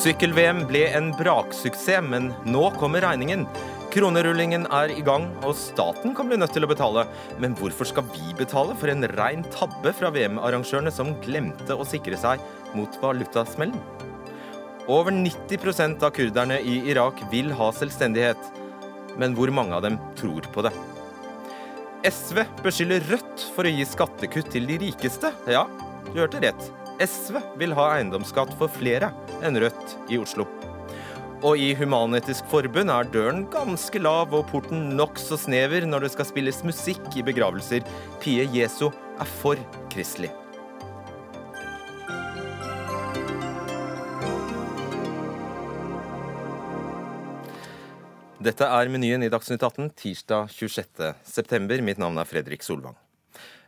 Sykkel-VM ble en braksuksess, men nå kommer regningen. Kronerullingen er i gang, og staten kan bli nødt til å betale. Men hvorfor skal vi betale for en rein tabbe fra VM-arrangørene som glemte å sikre seg mot valutasmellen? Over 90% av kurderne i Irak vil ha selvstendighet. Men hvor mange av dem tror på det? SV beskylder Rødt for å gi skattekutt til de rikeste. Ja, du hørte rett. SV vil ha eiendomsskatt for flere enn Rødt i Oslo. Og i Human-Etisk Forbund er døren ganske lav og porten nokså snever når det skal spilles musikk i begravelser. Pie Jesu er for kristelig. Dette er menyen i Dagsnytt 18 tirsdag 26.9. Mitt navn er Fredrik Solvang.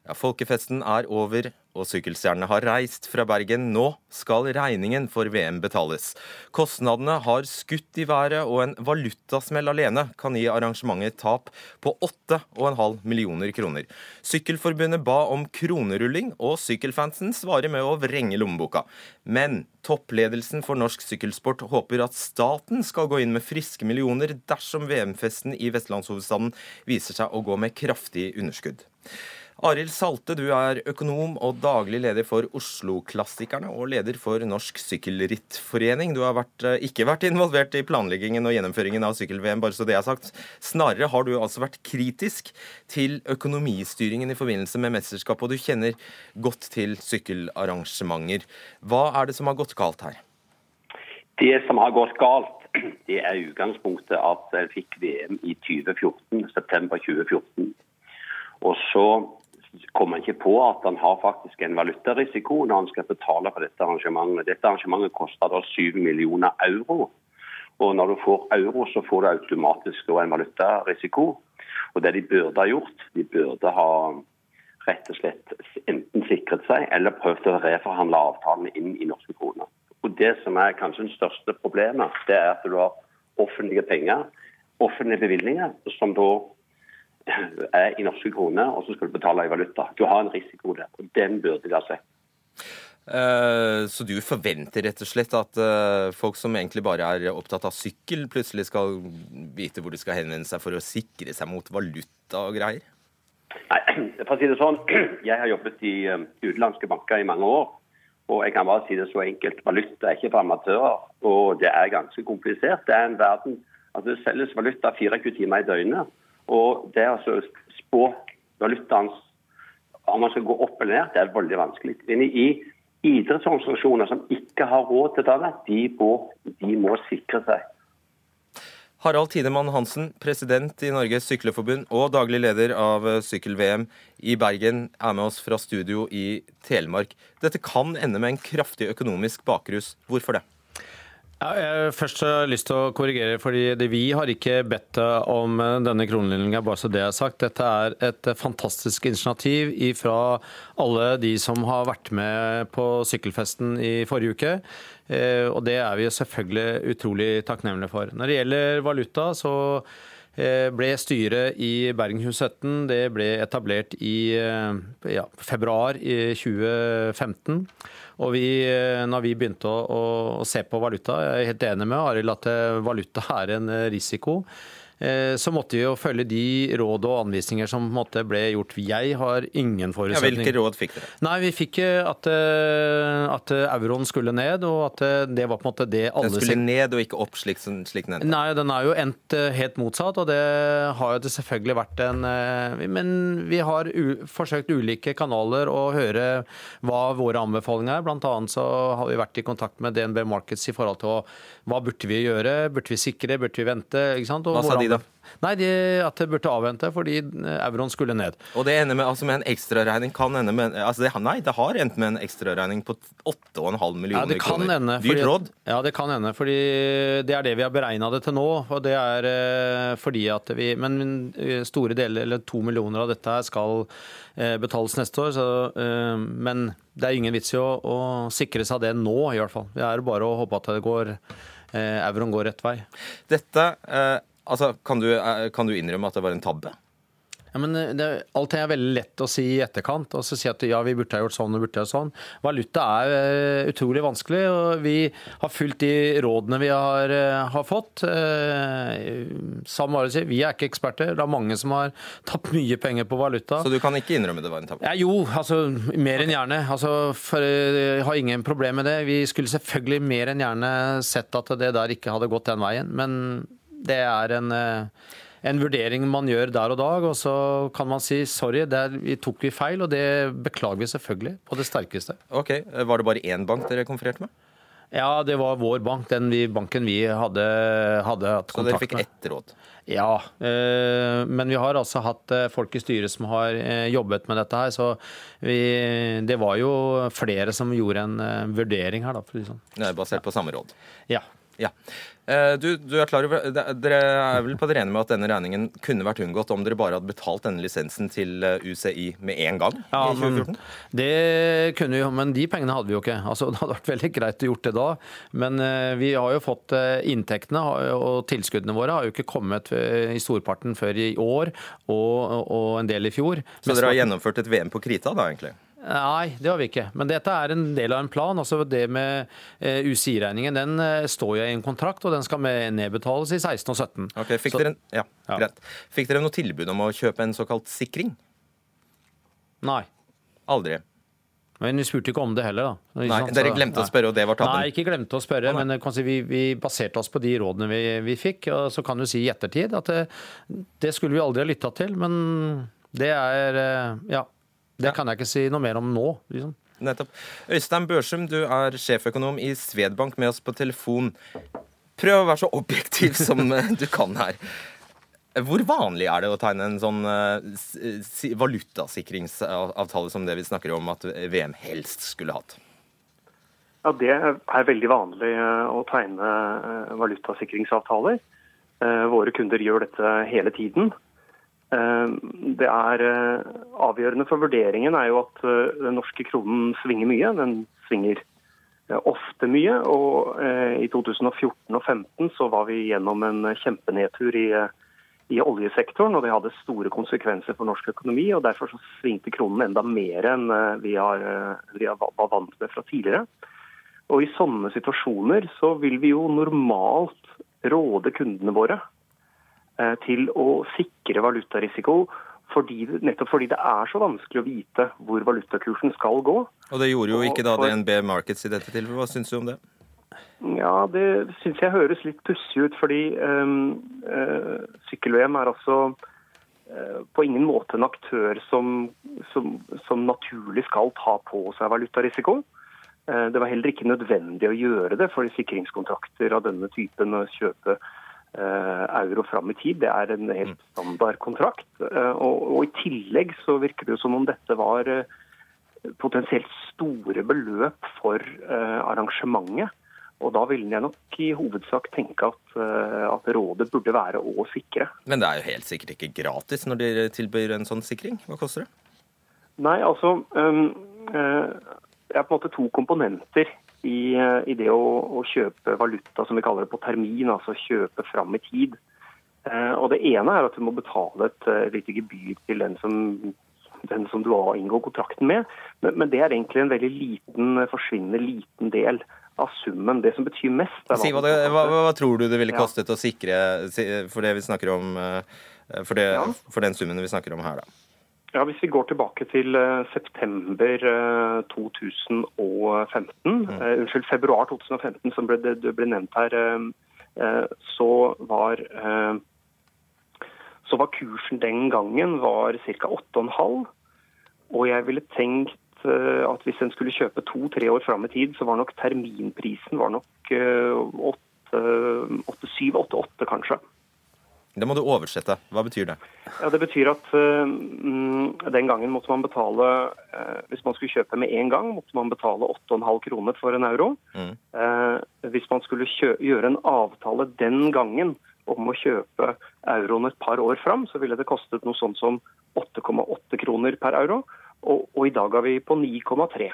Ja, Folkefesten er over, og sykkelstjernene har reist fra Bergen. Nå skal regningen for VM betales. Kostnadene har skutt i været, og en valutasmell alene kan gi arrangementet tap på 8,5 millioner kroner. Sykkelforbundet ba om kronerulling, og sykkelfansen svarer med å vrenge lommeboka. Men toppledelsen for norsk sykkelsport håper at staten skal gå inn med friske millioner dersom VM-festen i vestlandshovedstaden viser seg å gå med kraftig underskudd. Arild Salte, du er økonom og daglig leder for Oslo-klassikerne og leder for Norsk Sykkelrittforening. Du har vært, eh, ikke vært involvert i planleggingen og gjennomføringen av sykkel-VM, bare så det er sagt. Snarere har du altså vært kritisk til økonomistyringen i forbindelse med mesterskapet, og du kjenner godt til sykkelarrangementer. Hva er det som har gått galt her? Det som har gått galt, det er utgangspunktet at jeg fikk VM i 2014, september 2014. Og så kommer han ikke på at han har faktisk en valutarisiko når han skal betale for dette arrangementet. Dette arrangementet koster da 7 millioner euro. Og når du får euro, så får du automatisk en valutarisiko. Og det de burde ha gjort, de burde ha rett og slett enten sikret seg eller prøvd å reforhandle avtalene inn i norske kroner. Og Det som er kanskje det største problemet, det er at du har offentlige penger, offentlige bevilgninger, som da er i norske kroner, og så skal du betale i valuta. Du har en risiko der, og den burde de ha sett. Uh, så du forventer rett og slett at uh, folk som egentlig bare er opptatt av sykkel, plutselig skal vite hvor de skal henvende seg for å sikre seg mot valuta og greier? Nei, for å si det sånn, Jeg har jobbet i um, utenlandske banker i mange år. Og jeg kan bare si det så enkelt. Valuta er ikke for amatører, og det er ganske komplisert. Det er en verden at det selges valuta 24 timer i døgnet. Og det å spå valutaens om man skal gå opp eller ned, det er veldig vanskelig. Men i idrettsorganisasjoner som ikke har råd til det, de må, de må sikre seg. Harald Tidemann Hansen, president i Norges Sykleforbund og daglig leder av sykkel-VM i Bergen, er med oss fra studio i Telemark. Dette kan ende med en kraftig økonomisk bakrus. Hvorfor det? Ja, jeg først har lyst til å korrigere, fordi Vi har ikke bedt om denne kronelinja, bare så det er sagt. Dette er et fantastisk initiativ fra alle de som har vært med på sykkelfesten i forrige uke. Eh, og det er vi selvfølgelig utrolig takknemlige for. Når det gjelder valuta, så eh, ble styret i Bergenhus 17 det ble etablert i eh, ja, februar i 2015. Og vi, eh, når vi begynte å, å, se på valuta, jeg er helt enig med Arild at eh, valuta er en eh, risiko. Eh, så måtte vi jo følge de råd og anvisninger som måte, ble gjort. Jeg har ingen forutsetning. Ja, hvilke råd fikk dere? Nei, Vi fikk at, eh, at, euroen skulle ned, og at det var på en måte det alle Den skulle ned og ikke opp slik, slik den endte? Nei, den er jo endt eh, helt motsatt, og det har jo det selvfølgelig vært en Men vi har forsøkt ulike kanaler å høre hva våre anbefalinger er. Blant annet så har vi vært i kontakt med DNB Markets i forhold til hva burde vi gjøre, burde vi sikre, burde vi vente? ikke sant? Og hva sa de da? Nei, de, At det burde avvente fordi euroen skulle ned. Og det ender med, altså med en ekstraregning kan ende med altså det, Nei, det har endt med en ekstraregning på 8,5 millioner ja, det kan kroner. Ende, Dyrt råd? Ja, det kan ende. fordi det er det vi har beregna det til nå. og det er eh, fordi at vi, Men store deler, eller to millioner av dette skal eh, betales neste år. Så, eh, men det er ingen vits i å, å sikre seg det nå, i hvert fall. Det er bare å håpe at det går, euroen går rett vei. Dette Altså, kan du, eh, kan du innrømme at det var en tabbe? Ja, men eh, det, Alt er veldig lett å si i etterkant. og så si at ja, vi burde ha gjort sånn og burde ha sånn. Valuta er uh, utrolig vanskelig, og vi har fulgt de rådene vi har, har fått. Sam sier vi er ikke eksperter. Det er mange som har tapt mye penger på valuta. Så du kan ikke innrømme det var en tabbe? Ja, jo, altså mer enn gjerne. Altså, for, jeg har ingen problem med det. Vi skulle selvfølgelig mer enn gjerne sett at det der ikke hadde gått den veien, men det er en en vurdering man gjør der og dag, og så kan man si sorry, der tok vi feil, og det beklager vi selvfølgelig på det sterkeste. Ok, Var det bare én bank dere konfererte med? Ja, det var vår bank, den vi, banken vi hadde, hadde hatt kontakt med. Så dere fikk ett råd? Ja, øh, men vi har altså hatt eh, folk i styret som har jobbet med dette her. Så vi, det var jo flere som gjorde en vurdering her, da. For liksom. Er basert på samme råd? Ja. Ja. Eh, du, du, er klar over, Dere er vel på det rene med at denne regningen kunne vært unngått om dere bare hadde betalt denne lisensen til eh, UCI med en gang ja, i 2014? det kunne vi men de pengene hadde vi jo ikke. Altså, det hadde vært veldig greit å gjort det da. Men uh, vi har jo fått inntektene, og tilskuddene våre har jo ikke kommet i storparten før i år og, og en del i fjor. Så dere har gjennomført et VM på krita da, egentlig? Nei, det har vi ikke. Men dette er en del av en plan. Altså Det med eh, UCI-regningen den eh, står jo i en kontrakt, og den skal nedbetales i 16 og 17. Ok, Fikk, Så, dere, ja, ja. Fikk dere noe tilbud om å kjøpe en såkalt sikring? Nei. Aldri? Men vi spurte ikke om det heller. da. Nei, Dere glemte å spørre, og det var tabben? Nei, ikke glemte å spørre, men si, vi, vi, baserte oss på de rådene vi, vi, fikk. og Så kan du si i ettertid at det, det skulle vi aldri ha lytta til, men det er Ja. Det kan jeg ikke si noe mer om nå. liksom. Nettopp. Øystein Børsum, du er sjeføkonom i Svedbank med oss på telefon. Prøv å være så objektiv som du kan her. Hvor vanlig er det å tegne en sånn uh, valutasikringsavtale som det vi snakker om at VM helst skulle hatt? Ja, Det er veldig vanlig å tegne valutasikringsavtaler. Våre kunder gjør dette hele tiden. Eh, det er eh, avgjørende for vurderingen er jo at eh, den norske kronen svinger mye. Den svinger ofte mye. Og i 2014 og 2015 så var vi gjennom en kjempenedtur i, i oljesektoren, og det hadde store konsekvenser for norsk økonomi. og Derfor så svingte kronen enda mer enn vi, har, vi var vant med fra tidligere. Og I sånne situasjoner så vil vi jo normalt råde kundene våre til å sikre valutarisiko. Fordi, nettopp fordi det er så vanskelig å vite hvor valutakursen skal gå. Og Det gjorde jo ikke da DNB Markets i dette tilfellet. Hva syns du om det? Ja, Det syns jeg høres litt pussig ut. Fordi um, uh, sykkel-VM er altså uh, på ingen måte en aktør som, som, som, naturlig skal ta på seg valutarisiko. Uh, det var heller ikke nødvendig å gjøre det, fordi sikringskontrakter av denne typen kjøpe Eh, euro fram i tid. Det er en helt standard kontrakt. Eh, og, og, I tillegg så virker det som om dette var eh, potensielt store beløp for arrangementet. Og da ville jeg nok i hovedsak tenke at, at, rådet burde være å sikre. Men det er jo helt sikkert ikke gratis når dere tilbyr en sånn sikring? Hva koster det? Nei, altså um, Det er på en måte to komponenter i, eh, i det å, å, kjøpe valuta som vi kaller det på termin, altså kjøpe fram i tid. Eh, og Det ene er at du må betale et, et eh, lite gebyr til den som, den som du har inngått kontrakten med. Men, men, det er egentlig en veldig liten, forsvinnende liten del av summen. Det som betyr mest si hva, det, hva, hva, tror du det ville kostet ja. å sikre for det vi snakker om, for, det, for den summen vi snakker om her, da? Ja, Hvis vi går tilbake til uh, september uh, 2015, mm. uh, unnskyld, februar 2015, som ble, det ble nevnt her, så var, så, var kursen den gangen var ca. 8,5. Og jeg ville tenkt at hvis en skulle kjøpe to-tre år fram i tid, så var nok terminprisen var nok 8-7-8-8 kanskje. Det må du oversette. Hva betyr det? Ja, Det betyr at uh, den gangen måtte man betale uh, Hvis man skulle kjøpe med en gang, måtte man betale 8,5 kroner for en euro. Mm. Uh, hvis man skulle gjøre en avtale den gangen om å kjøpe euroen et par år fram, så ville det kostet noe sånt som 8,8 kroner per euro. Og, og i dag er vi på 9,3.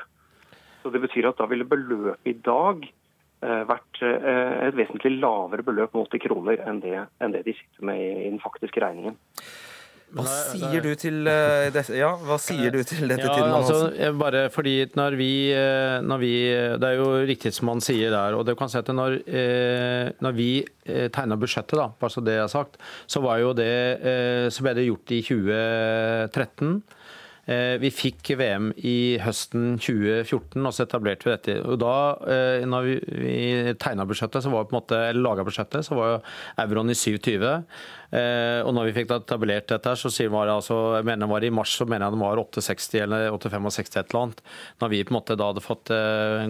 Så det betyr at da ville beløpet i dag vært eh, et vesentlig lavere beløp målt i kroner enn det, enn det, de sitter med i den faktiske regningen. Hva sier du til dette, ja, hva sier du til dette, ja, altså, bare fordi når vi, når vi, Det er jo riktig som han sier der. og det kan si at Når, når vi tegna budsjettet, da, bare så det er sagt, så, var jo det, så ble det gjort i 2013. Eh, vi fikk VM i høsten 2014, og så etablerte vi dette. Og da eh, når vi, tegna budsjettet, så var på en måte, eller laga budsjettet, så var jo euroen i 27. Eh, og når vi fikk etablert dette, så sier man altså, jeg mener det var i mars så mener jeg det var 860 eller 865 et eller annet. Når vi på en måte da hadde fått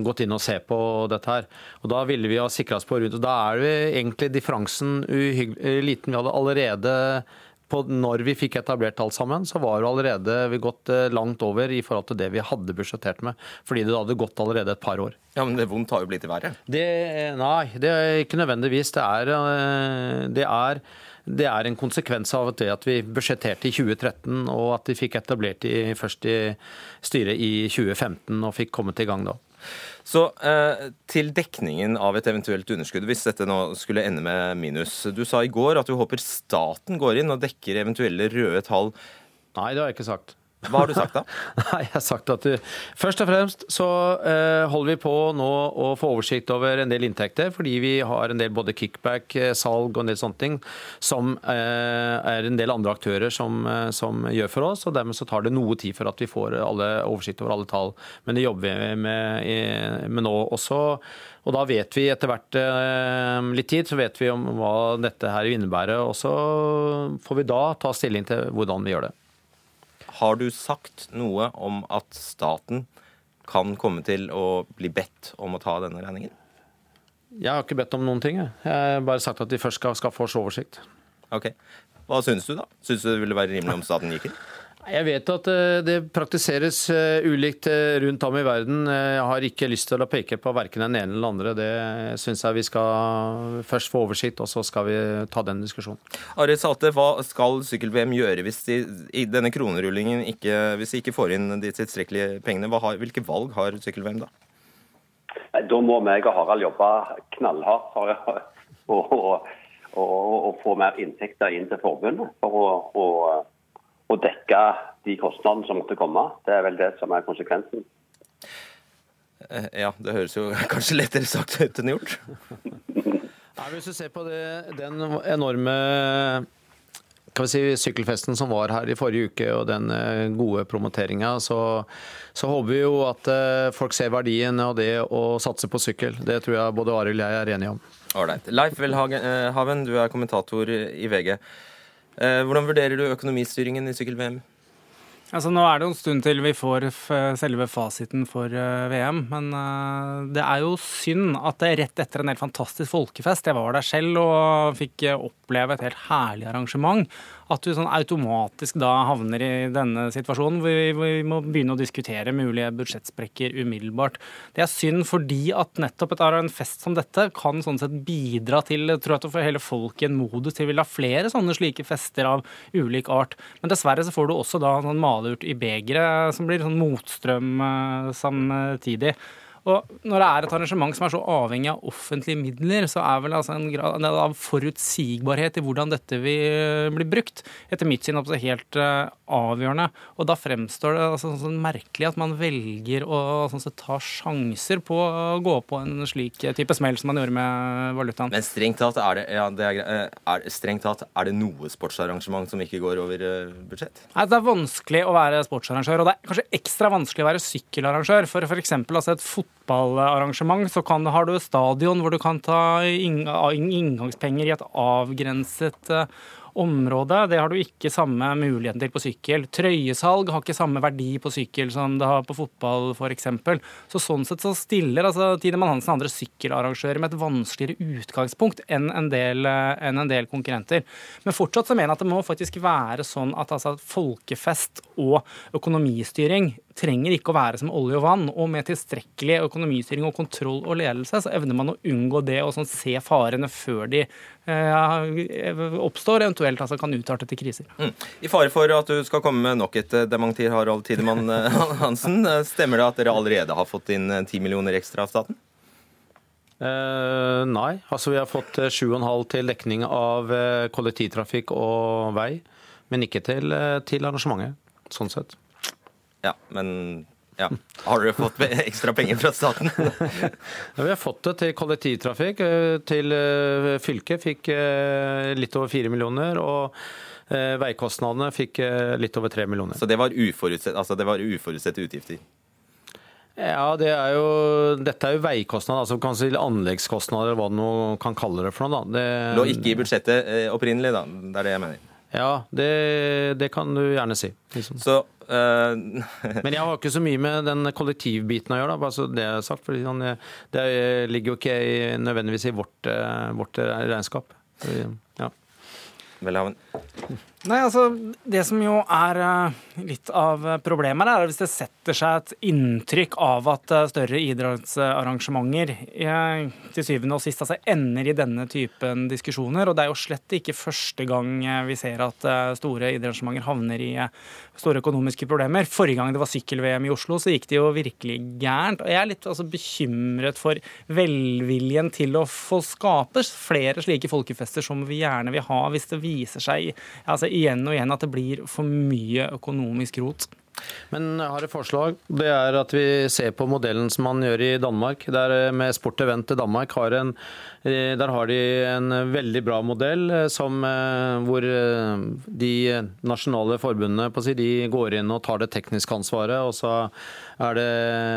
gått inn og se på dette her. Og da ville vi ha sikra oss på rundt. Og da er det egentlig differansen liten. Vi hadde allerede på når vi fikk etablert alt sammen, så var det allerede vi gått eh, langt over i forhold til det vi hadde budsjettert med. Fordi det hadde gått allerede et par år. Ja, Men det vondt har jo blitt verre? Det, nei, det er ikke nødvendigvis. Det er, eh, det er det er en konsekvens av det at vi budsjetterte i 2013, og at vi fikk etablert i, først i styret i 2015 og fikk kommet i gang da. Så eh, til dekningen av et eventuelt underskudd, hvis dette nå skulle ende med minus. Du sa i går at du håper staten går inn og dekker eventuelle røde tall. Nei, det har jeg ikke sagt. Hva har du sagt da? Nei, jeg har sagt at du, Først og fremst så eh, holder vi på nå å få oversikt over en del inntekter, fordi vi har en del både kickback, eh, salg og en del sånne ting som eh, er en del andre aktører som, eh, som, gjør for oss. og Dermed så tar det noe tid for at vi får alle oversikt over alle tall. Men det jobber vi med, med nå også. Og da vet vi etter hvert eh, litt tid, så vet vi om hva dette her innebærer. Og så får vi da ta stilling til hvordan vi gjør det. Har du sagt noe om at staten kan komme til å bli bedt om å ta denne regningen? Jeg har ikke bedt om noen ting. Jeg har bare sagt at de først skal skaffe oss oversikt. Ok. Hva syns du, da? Syns du det ville være rimelig om staten gikk inn? Jeg vet at eh, det praktiseres eh, ulikt eh, rundt om i verden. Jeg har ikke lyst til å peke på verken den ene eller den andre. Det syns jeg vi skal først få oversikt, og så skal vi ta den diskusjonen. Ari Salte, hva skal sykkel-VM gjøre hvis de, i denne kronerullingen ikke, hvis de ikke får inn de tilstrekkelige pengene? Har, hvilke valg har sykkel-VM da? Da må meg og Harald jobbe knallhardt for å, å, å, å få mer inntekter inn til forbundet. for å, å å dekke de kostnadene som måtte komme. Det er vel det som er konsekvensen. Eh, ja, det høres jo kanskje lettere sagt ut enn gjort. Nei, hvis du ser på det, den enorme kan vi si, sykkelfesten som var her i forrige uke, og den eh, gode promoteringa, så, så, håper vi jo at eh, folk ser verdien av det å satse på sykkel. Det tror jeg både Arild og jeg er enige om. Ålreit. Leif Welhaven, du er kommentator i VG. Eh, hvordan vurderer du økonomistyringen i sykkel-VM? Altså, nå er det en stund til vi får selve fasiten for eh, VM, men uh, det er jo synd at det rett etter en helt fantastisk folkefest Jeg var der selv og fikk oppleve et helt herlig arrangement at du sånn automatisk da havner i denne situasjonen hvor vi, vi må begynne å diskutere mulige budsjettsprekker umiddelbart. Det er synd fordi at nettopp et, en fest som dette kan sånn sett bidra til tror jeg, å få hele folket en modus til å ville ha flere sånne slike fester av ulik art. Men dessverre så får du også da sånn malurt i begeret som blir sånn motstrøm uh, samtidig. Og når det er et arrangement som er så avhengig av offentlige midler, så er vel altså en grad av forutsigbarhet i hvordan dette vil eh, bli brukt, etter mitt syn altså helt uh, avgjørende. Og da fremstår det altså sånn merkelig at man velger å sånn så ta sjanser på å gå på en slik type smell som man gjorde med valutaen. Men strengt tatt er det, ja, det er, eh, er, strengt tatt, er det noe sportsarrangement som ikke går over budsjett? Nei, Det er vanskelig å være sportsarrangør, og det er kanskje ekstra vanskelig å være sykkelarrangør. For f.eks. Altså et fotball fotballarrangement, så kan, har du stadion hvor du kan ta inngangspenger i et avgrenset eh, område. Det har du ikke samme muligheten til på sykkel. Trøyesalg har ikke samme verdi på sykkel som det har på fotball f.eks. Så sånn sett så stiller altså Tidemann Hansen og andre sykkelarrangører med et vanskeligere utgangspunkt enn en del, eh, enn en del konkurrenter. Men fortsatt så mener jeg at det må faktisk være sånn at altså, folkefest og økonomistyring trenger ikke å være som olje og vann. Og med tilstrekkelig økonomistyring og kontroll og ledelse, så evner man å unngå det og sånn se farene før de eh, oppstår, eventuelt altså kan utarte til kriser. Mm. I fare for at du skal komme med nok et eh, dementi, Harald Tidemann eh, Hansen. Stemmer det at dere allerede har fått inn 10 millioner ekstra av staten? Eh, nei, altså vi har fått 7,5 til dekning av kollektivtrafikk og vei. Men ikke til, til arrangementet, sånn sett. Ja, men ja. Har dere fått ekstra penger fra staten? ja, vi har fått det til kollektivtrafikk. Til fylket fikk litt over fire millioner. og Veikostnadene fikk litt over tre millioner. Så det var, uforutsett, altså det var uforutsette utgifter? Ja, det er jo, Dette er jo veikostnader, altså kanskje anleggskostnader, hva du kan kalle det for noe. da. Det, Lå ikke i budsjettet eh, opprinnelig, da. Det er det jeg mener. Ja, det, det kan du gjerne si. Liksom. Så, uh... Men jeg har ikke så mye med den kollektivbiten å gjøre, da, bare så det er sagt. For sånn, det ligger jo ikke nødvendigvis i vårt, eh, vårt regnskap. Ja. Velhaven. Nei, altså, Det som jo er eh, litt av problemet, er hvis det setter seg et inntrykk av at eh, større idrettsarrangementer eh, til syvende og sist altså, ender i denne typen diskusjoner. Og det er jo slett ikke første gang vi ser at store idrettsarrangementer havner i store økonomiske problemer. Forrige gang det var sykkel-VM i Oslo, så gikk det jo virkelig gærent. Og jeg er litt altså, bekymret for velviljen til å få skape flere slike folkefester som vi gjerne vil ha, hvis det viser seg altså, igjen og igjen at det blir for mye økonomisk rot. Men jeg har et forslag. Det er at vi ser på modellen som man gjør i Danmark. Der eh, med Sport Event til Danmark har en Eh, der har de en veldig bra modell eh, som, hvor de nasjonale forbundene si, de går inn og tar det tekniske ansvaret. Og så er det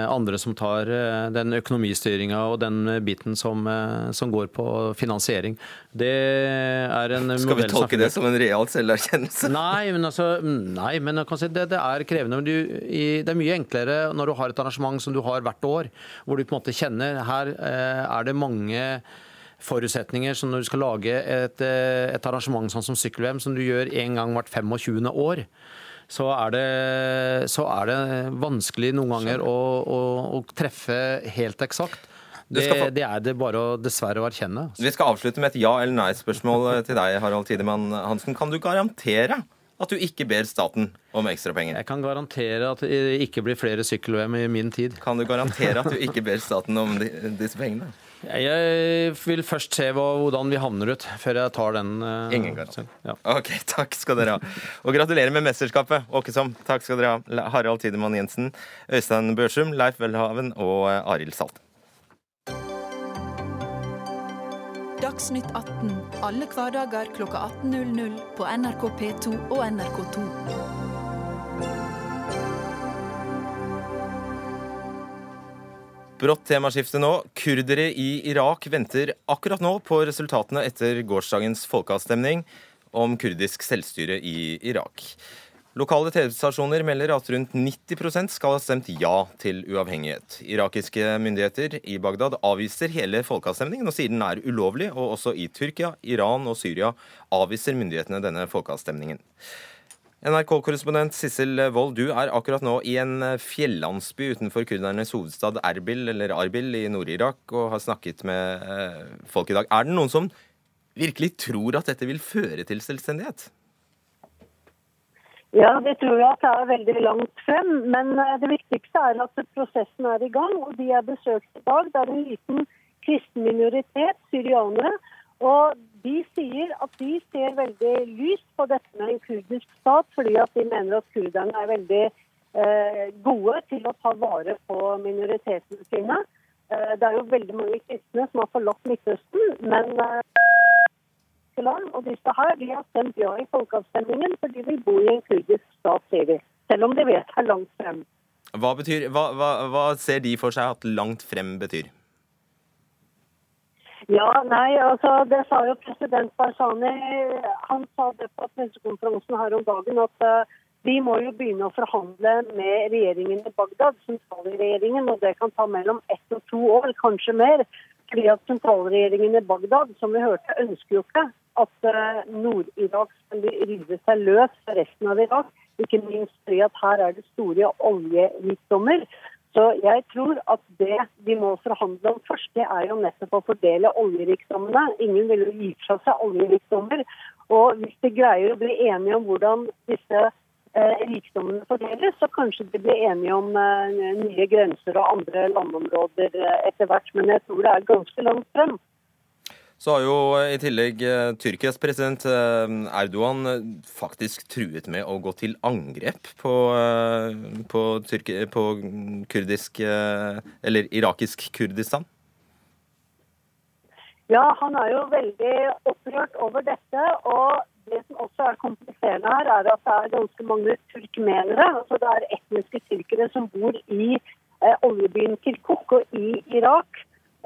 andre som tar den økonomistyringa og den biten som, som, går på finansiering. Det er en Skal vi tolke det som en real selverkjennelse? Nei, men, altså, nei, men si, det, det, er krevende. Du, i, det er mye enklere når du har et arrangement som du har hvert år, hvor du på en måte kjenner her er det mange forutsetninger som når du skal lage et, eh, et arrangement sånn som sykkel-VM, som du gjør én gang hvert 25. år, så er, det, så er det vanskelig noen ganger å, å, å treffe helt eksakt. Det, det, er det bare å dessverre å erkjenne. Altså. Vi skal avslutte med et ja- eller nei-spørsmål til deg, Harald Tidemann Hansen. Kan du garantere at du ikke ber staten om ekstra penger? Jeg kan garantere at det ikke blir flere sykkel-VM i min tid. Kan du garantere at du ikke ber staten om disse pengene? Jeg vil først se hvordan vi havner ut, før jeg tar den. Uh, Ingen garanti. Ja. Ok, takk skal dere ha. Og gratulerer med mesterskapet, Åkesson. Takk skal dere ha. Harald Tidemann Jensen, Øystein Børsum, Leif Welhaven og eh, Arild Salt. Dagsnytt 18 alle hverdager kl 18.00 på NRK P2 og NRK2. Brått temaskifte nå. Kurdere i Irak venter akkurat nå på resultatene etter gårsdagens folkeavstemning om kurdisk selvstyre i Irak. Lokale TV-stasjoner melder at rundt 90% skal ha stemt ja til uavhengighet. Irakiske myndigheter i Bagdad avviser hele folkeavstemningen og sier den er ulovlig, og også i Tyrkia, Iran og Syria avviser myndighetene denne folkeavstemningen. NRK-korrespondent Sissel Wold, du er akkurat nå i en fjellandsby utenfor kurdernes hovedstad Erbil, eller Arbil i Nord-Irak og har snakket med eh, folk i dag. Er det noen som virkelig tror at dette vil føre til selvstendighet? Ja, det tror jeg at det er veldig langt frem. Men eh, det viktigste er at prosessen er i gang. Og de er besøkt i dag. Det er en liten kristen minoritet, syrianere. Og de sier at de ser veldig lyst på dette med en kurdisk stat, fordi at de mener at kurderne er veldig eh, gode til å ta vare på minoritetene sine. Eh, det er jo veldig mange kristne som har forlatt Midtøsten, men eh, og disse her de har stemt ja i folkeavstemningen fordi de vil bo i en kurdisk stat, sier de. Selv om de vet det er langt frem. Hva, betyr, hva, hva, hva ser de for seg at langt frem betyr? Ja, nei, altså Det sa jo president Barzani. Han sa det på pressekonferansen her om dagen at uh, vi må jo begynne å forhandle med regjeringen i Bagdad, sentralregjeringen, og det kan ta mellom ett og to år, kanskje mer. Fordi at sentralregjeringen i Bagdad, som vi hørte, ønsker jo ikke at uh, Nord-Irak skal rive seg løs fra resten av Irak. Ikke minst fordi at her er det store oljerikdommer. Så jeg tror at det de må forhandle om først, det er jo nettopp å fordele oljerikdommene. Ingen vil jo gi fra seg oljerikdommer. Og hvis de greier å bli enige om hvordan disse eh, rikdommene fordeles, så kanskje de blir enige om eh, nye grenser og andre landområder eh, etter hvert. Men jeg tror det er ganske langt frem. Så har jo i tillegg eh, Tyrkias president eh, Erdogan eh, faktisk truet med å gå til angrep på, på, Tyrki, på kurdisk Eller irakisk Kurdistan. Ja, han er jo veldig opprørt over dette. Og det som også er kompliserende her, er at det er ganske mange turkmenere. Altså det er etniske tyrkere som bor i eh, oljebyen Kirkuk og i Irak.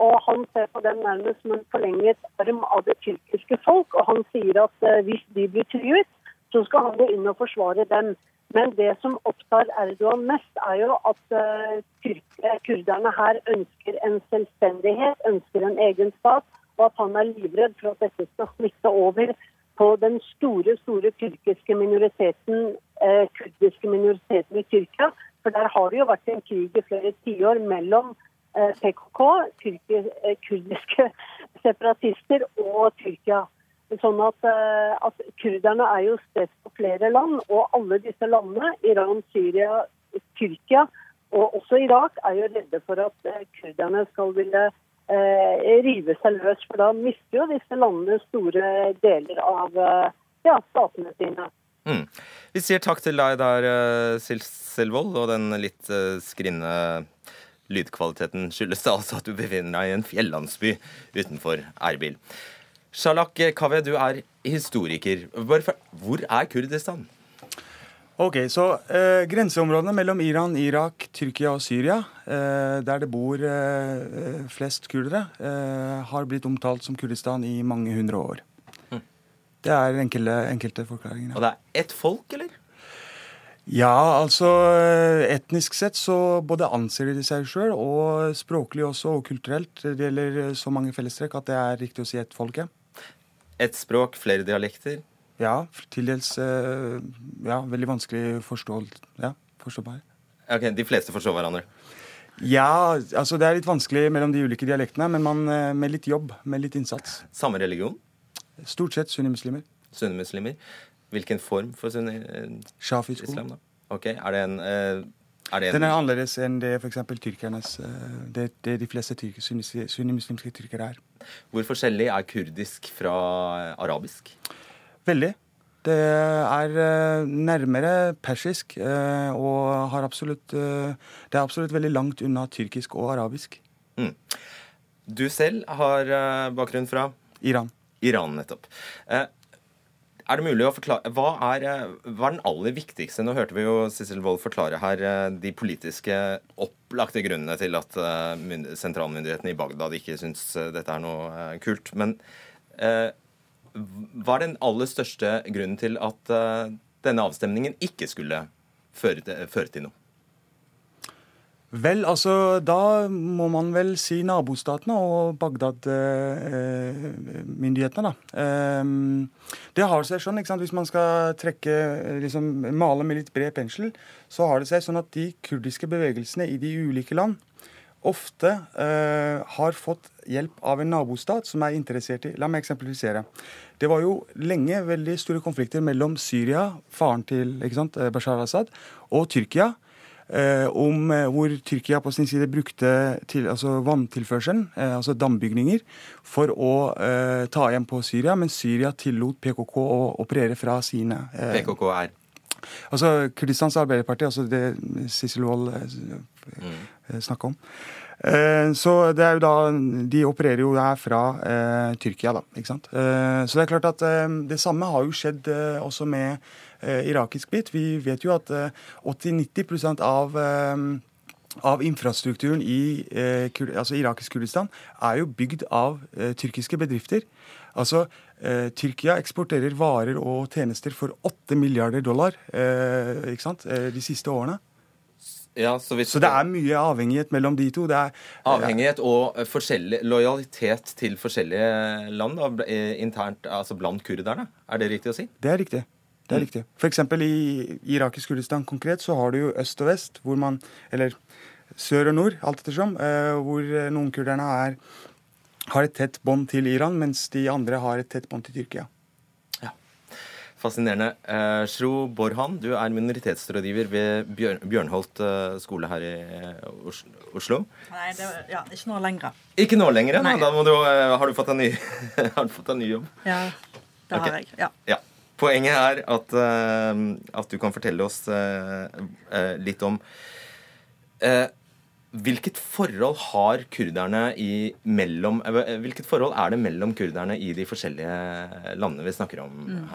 Og han ser på den nærmest som en forlenget arm av det tyrkiske folk. Og han sier at eh, hvis de blir truet, så skal han gå inn og forsvare dem. Men det som opptar Erdogan mest, er jo at eh, kurderne her ønsker en selvstendighet, ønsker en egen stat, og at han er livredd for at dette skal smitte over på den store, store tyrkiske minoriteten, eh, kurdiske minoriteten i Tyrkia. For der har det jo vært en krig i flere tiår mellom Eh, PKK, eh, kurdiske separatister og Tyrkia. Sånn at, eh, at, Kurderne er jo spredt på flere land, og alle disse landene, Iran, Syria, Tyrkia og også Irak, er jo redde for at kurderne skal ville eh, rive seg løs. For da mister jo disse landene store deler av ja, statene sine. Mm. Vi sier takk til deg der, Silselvold og den litt skrinne Lydkvaliteten skyldes det altså at du befinner deg i en fjellandsby utenfor Erbil. Shalak Kaveh, du er historiker. Hvor er Kurdistan? Ok, så eh, Grenseområdene mellom Iran, Irak, Tyrkia og Syria, eh, der det bor eh, flest kurdere, eh, har blitt omtalt som Kurdistan i mange hundre år. Mm. Det er enkelte, enkelte forklaringer. Og det er ett folk, eller? Ja, altså etnisk sett så både anser de seg sjøl, og språklig også, og kulturelt. Det gjelder så mange fellestrekk at det er riktig å si ett folk, ja. Ett språk, flere dialekter? Ja, til dels eh, ja, veldig vanskelig forstå, ja, forståbar. Ok, De fleste forstår hverandre? Ja, altså det er litt vanskelig mellom de ulike dialektene, men man, eh, med litt jobb, med litt innsats. Samme religion? Stort sett sunnimuslimer. Sunnimuslimer. Hvilken form for sunni islam? da? Ok, Er det en, er det en Den er annerledes enn det f.eks. tyrkernes det, det, de fleste tyrker, sunnimuslimske tyrkere er. Hvor forskjellig er kurdisk fra arabisk? Veldig. Det er nærmere persisk og har absolutt Det er absolutt veldig langt unna tyrkisk og arabisk. Mm. Du selv har bakgrunn fra? Iran. Iran, nettopp. Er det mulig å forklare, hva er, eh, hva er den aller viktigste Nå hørte vi jo Sissel Wold forklare her eh, de politiske opplagte grunnene til at eh, sentralmyndighetene i Bagdad ikke syns dette er noe kult. Men eh, hva er den aller største grunnen til at eh, denne avstemningen ikke skulle føre til, føre til noe? Vel, altså da må man vel si nabostatene og Bagdad-myndighetene, da. Eh, det har seg sånn, ikke sant, hvis man skal trekke, liksom male med litt bred pensel, så har det seg sånn at de kurdiske bevegelsene i de ulike land ofte eh, har fått hjelp av en nabostat som er interessert i La meg eksemplifisere. Det var jo lenge veldig store konflikter mellom Syria, faren til sant, Bashar al-Assad, og Tyrkia Eh, om eh, hvor Tyrkia på sin side brukte til, altså vanntilførselen, eh, altså dambygninger, for å ta igjen på Syria, men Syria tillot PKK å operere fra sine PKK er? Altså Kurdistans Arbeiderparti, altså det Sissel Wold mm. snakka om. Så det er jo da, De opererer jo her fra eh, Tyrkia, da. ikke sant? Eh, så det er klart at eh, det samme har jo skjedd også med Eh, irakisk bit. Vi vet jo at 80-90 eh, av eh, av infrastrukturen i eh, altså irakisk Kurdistan er jo bygd av eh, tyrkiske bedrifter. Altså, eh, Tyrkia eksporterer varer og tjenester for 8 milliarder dollar ikke sant? de siste årene. Ja, så, så, det er mye avhengighet mellom de to. Er, avhengighet og lojalitet til forskjellige land da, internt, altså blant kurderne? Er det riktig å si? Det er riktig. Det er riktig. F.eks. i irakisk Kurdistan konkret så har du jo øst og vest, hvor man Eller sør og nord, alt ettersom, eh, hvor noen kurderne er, har et tett bånd til Iran, mens de andre har et tett bånd til Tyrkia. Fascinerende. Eh, Shro Borhan, du er minoritetsrådgiver ved Bjørn, Bjørnholt eh, skole her i eh, Oslo. Nei, det, ja, ikke nå lenger. Ikke nå lenger? Nei. da du, eh, har, du fått en ny, fått en ny jobb? Ja, det har har jeg. Ja. Ja. Poenget er at, at du kan fortelle oss litt om Hvilket forhold har kurderne i mellom Hvilket forhold er det mellom kurderne i de forskjellige landene vi snakker om Mm.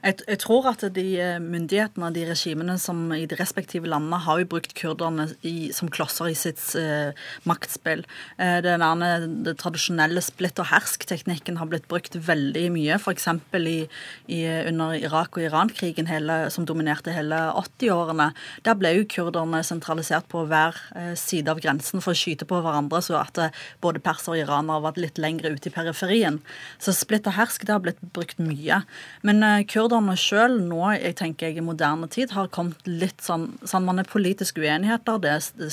Jeg, jeg tror at de eh, myndighetene og de regimene som i de respektive landene har jo brukt kurderne i, som klosser i sitt eh, maktspill. Eh, den det tradisjonelle splitt og hersk-teknikken har blitt brukt veldig mye, f.eks. Under Irak- og Iran-krigen som dominerte hele 80-årene. Der ble jo kurderne sentralisert på hver eh, side av grensen for å skyte på hverandre, så at eh, både persere og iranere var litt lenger ute i periferien. Så splitt og hersk det har blitt brukt mye. Men eh, kurderne sjøl nå, jeg tenker jeg i moderne tid, har kommet litt sånn, sånn Man er politisk uenigheter. Det er, det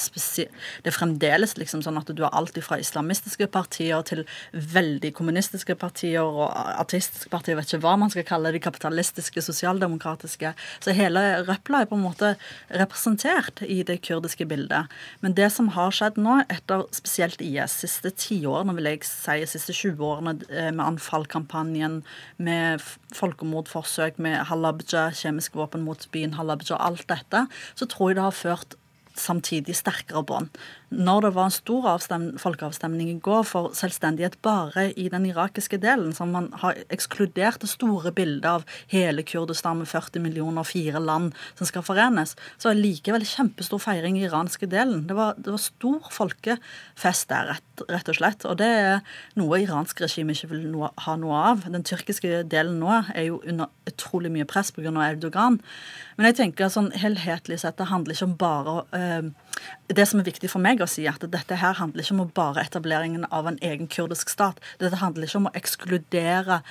det er fremdeles liksom sånn at du har alt fra islamistiske partier til veldig kommunistiske partier og artistiske partier, vet ikke hva man skal kalle de, kapitalistiske, sosialdemokratiske. Så hele røpla er på en måte representert i det kurdiske bildet. Men det som har skjedd nå, etter spesielt IS, siste tiårene, vil jeg si, siste 20 årene eh, med Anfall-kampanjen, med f- folkemordforsøk, med Halabja, kjemiske våpen mot byen Halabja, alt dette, så tror jeg det har ført samtidig sterkere bånd. Når det var en stor folkeavstemning i går for selvstendighet bare i den irakiske delen, som man har ekskludert det store bildet av hele Kurdistan med 40 millioner, fire land som skal forenes, så er likevel kjempestor feiring i iranske delen. Det var, det var stor folkefest der, rett, rett og slett. Og det er noe iransk regime ikke vil noe, ha noe av. Den tyrkiske delen nå er jo under utrolig mye press pga. Erdogan. Men jeg tenker sånn helhetlig sett, det handler ikke om bare eh, Det som er viktig for meg å si, at dette her handler ikke om bare etableringen av en egen kurdisk stat. Dette handler ikke om å ekskludere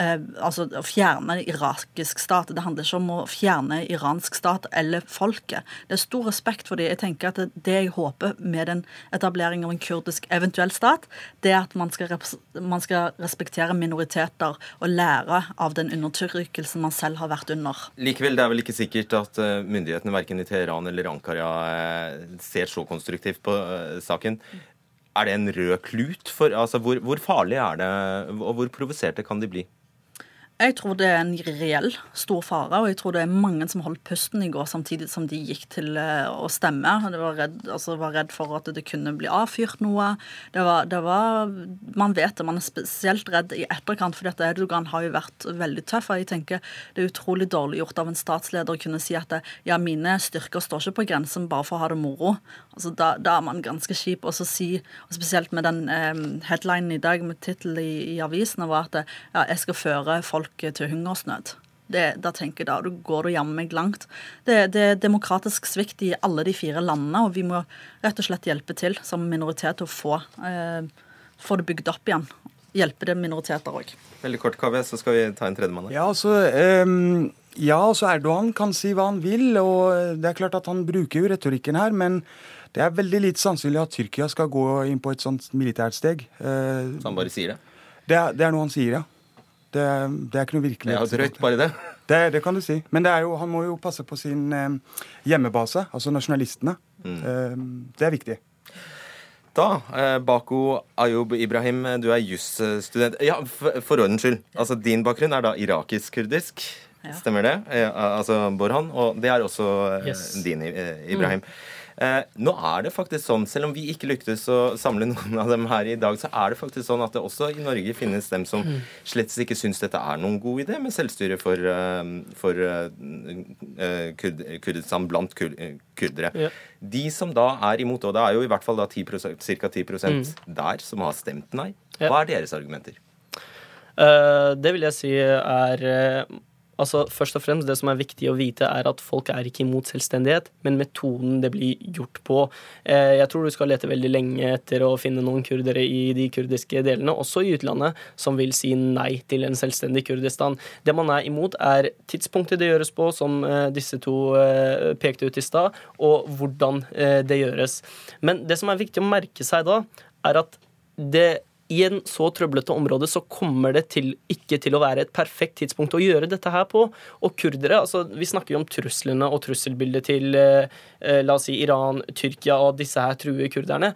altså å fjerne irakisk stat. Det handler ikke om å fjerne iransk stat eller folket. Det er stor respekt for det. Jeg tenker at det, jeg håper med den etablering av en kurdisk eventuell stat, det er at man skal, man skal respektere minoriteter og lære av den undertrykkelsen man selv har vært under. Likevel, det er vel ikke sikkert at eh, myndighetene verken i Teheran eller Ankara eh, ser så konstruktivt på eh, saken. Er det en rød klut? For, altså, hvor, hvor farlig er det, og hvor provoserte kan de bli? Jeg tror det er en reell stor fare, og jeg tror det er mange som holdt pusten i går samtidig som de gikk til eh, å stemme. De var redd, altså var redd for at det kunne bli avfyrt noe. Det var, det var, man vet det, man er spesielt redd i etterkant, for dette Erdogan har jo vært veldig tøff. og jeg tenker Det er utrolig dårlig gjort av en statsleder å kunne si at det, ja, mine styrker står ikke på grensen bare for å ha det moro. Altså, da, da er man ganske kjip. Og så si, og spesielt med den eh, headlinen i dag med tittel i, i avisene, var at ja, jeg skal føre folk til hungersnød. Det, da tenker jeg da, da går du jammen meg langt. Det, det er demokratisk svikt i alle de fire landene, og vi må rett og slett hjelpe til som minoritet til å få, eh, få det bygd opp igjen. Hjelpe det minoriteter òg. Veldig kort, KV, så skal vi ta en tredjemann. Ja, altså, Um ja, altså Erdogan kan si hva han vil, og det er klart at han bruker jo retorikken her, men det er veldig lite sannsynlig at Tyrkia skal gå inn på et sånt militært steg. Eh, Så han bare sier det? det, er, det er noe han sier, ja. Det, det er ikke noe Det virkelighet. er drøyt, bare det. Det, det kan du si. Men det er jo, han må jo passe på sin eh, hjemmebase, altså nasjonalistene. Eh, det er viktig. Da, eh, Bako Ayub Ibrahim, du er jusstudent. Ja, for, for ordens skyld. Altså, din bakgrunn er da irakisk-kurdisk. Ja. Stemmer det? Eh, altså Borhan. Og det er også eh, Yes. din, Ibrahim. Ibrahim. Eh, nå er det faktisk sånn, selv om vi ikke lyktes å samle noen av dem her i dag, så er det faktisk sånn at det også i Norge finnes dem som slett ikke syns dette er noen god idé med selvstyre for, eh, for eh, eh, kurd, Kurdistan blant kur, eh, kurdere. Ja. De som da er imot, og det er jo i hvert fall da 10 ca. 10 der som har stemt nei, hva er deres argumenter? Uh, det vil jeg si er eh, Altså, først og fremst, Det som er viktig å vite, er at folk er ikke imot selvstendighet, men metoden det blir gjort på. Eh, Jeg tror du skal lete veldig lenge etter å finne noen kurdere i de kurdiske delene, også i utlandet, som vil si nei til en selvstendig Kurdistan. Det man er imot, er tidspunktet det gjøres på, som eh, disse to eh, pekte ut i stad, og hvordan det gjøres. Men det som er viktig å merke seg da, er at det i en så trøblete område så kommer det til, ikke til å være et perfekt tidspunkt å gjøre dette her på. Og kurdere altså Vi snakker jo om truslene og trusselbildet til eh, eh, la oss si Iran, Tyrkia og disse her truer kurderne.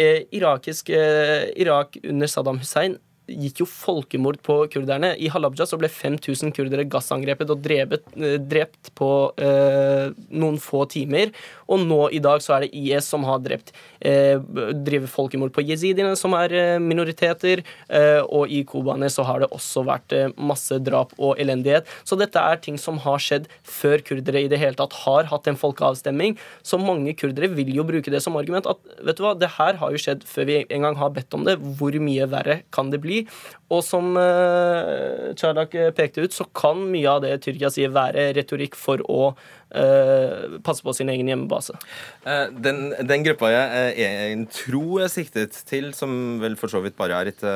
Eh, irakisk, eh, Irak under Saddam Hussein gikk jo folkemord på kurderne. I Halabja så ble 5000 kurdere gassangrepet og drevet, eh, drept på eh, noen få timer. Og nå i dag så er det IS som har drept eh, driver folkemord på jesidiene, som er eh, minoriteter. Eh, og i Kobane så har det også vært eh, masse drap og elendighet. Så dette er ting som har skjedd før kurdere i det hele tatt har hatt en folkeavstemning. Så mange kurdere vil jo bruke det som argument at vet du hva, det her har jo skjedd før vi engang har bedt om det. Hvor mye verre kan det bli? Og som uh, Çardak pekte ut, så kan mye av det Tyrkia sier, være retorikk for å uh, passe på sin egen hjemmebase. Uh, den, den, gruppa jeg, jeg tror jeg siktet til, som vel for så vidt bare er et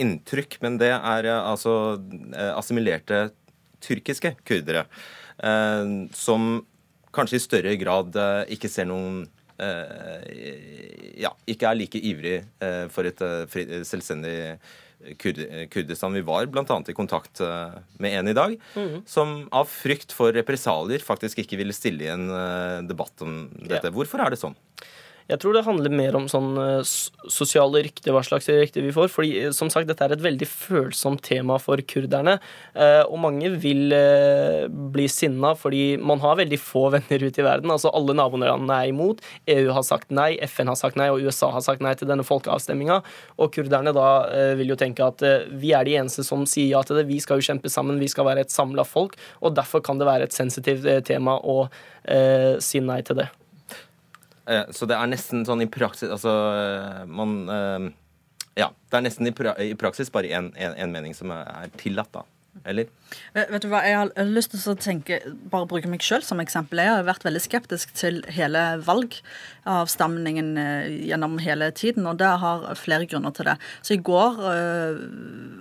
inntrykk, men det er altså assimilerte tyrkiske kurdere, som kanskje i større grad ikke ser noen ja, ikke er like ivrig for et selvstendig Kurdistan. Vi var bl.a. i kontakt eh, med en i dag mm. som av frykt for represalier faktisk ikke ville stille i en eh, debatt om dette. Ja. Hvorfor er det sånn? Jeg tror det handler mer om sånn uh, sosiale rykter, hva slags rykter vi får. fordi eh, som sagt, dette er et veldig følsomt tema for kurderne. Uh, og mange vil bli sinna fordi man har veldig få venner ute i verden. altså Alle nabolandene er imot. EU har sagt nei, FN har sagt nei, og USA har sagt nei til denne folkeavstemminga. Og kurderne da vil jo tenke at vi er de eneste som sier ja til det. Vi skal jo kjempe sammen, vi skal være et samla folk. Og derfor kan det være et sensitivt tema å si nei til det. Eh, så det er nesten sånn i praksis Altså, eh, man eh, Ja, det er nesten i, praksis bare én mening som er tillatt, da. Eller? Vet du hva, Jeg har lyst til å tenke, bare bruke meg selv som eksempel. Jeg har vært veldig skeptisk til hele valgavstemningen eh, gjennom hele tiden, og det har flere grunner til det. Så i går eh,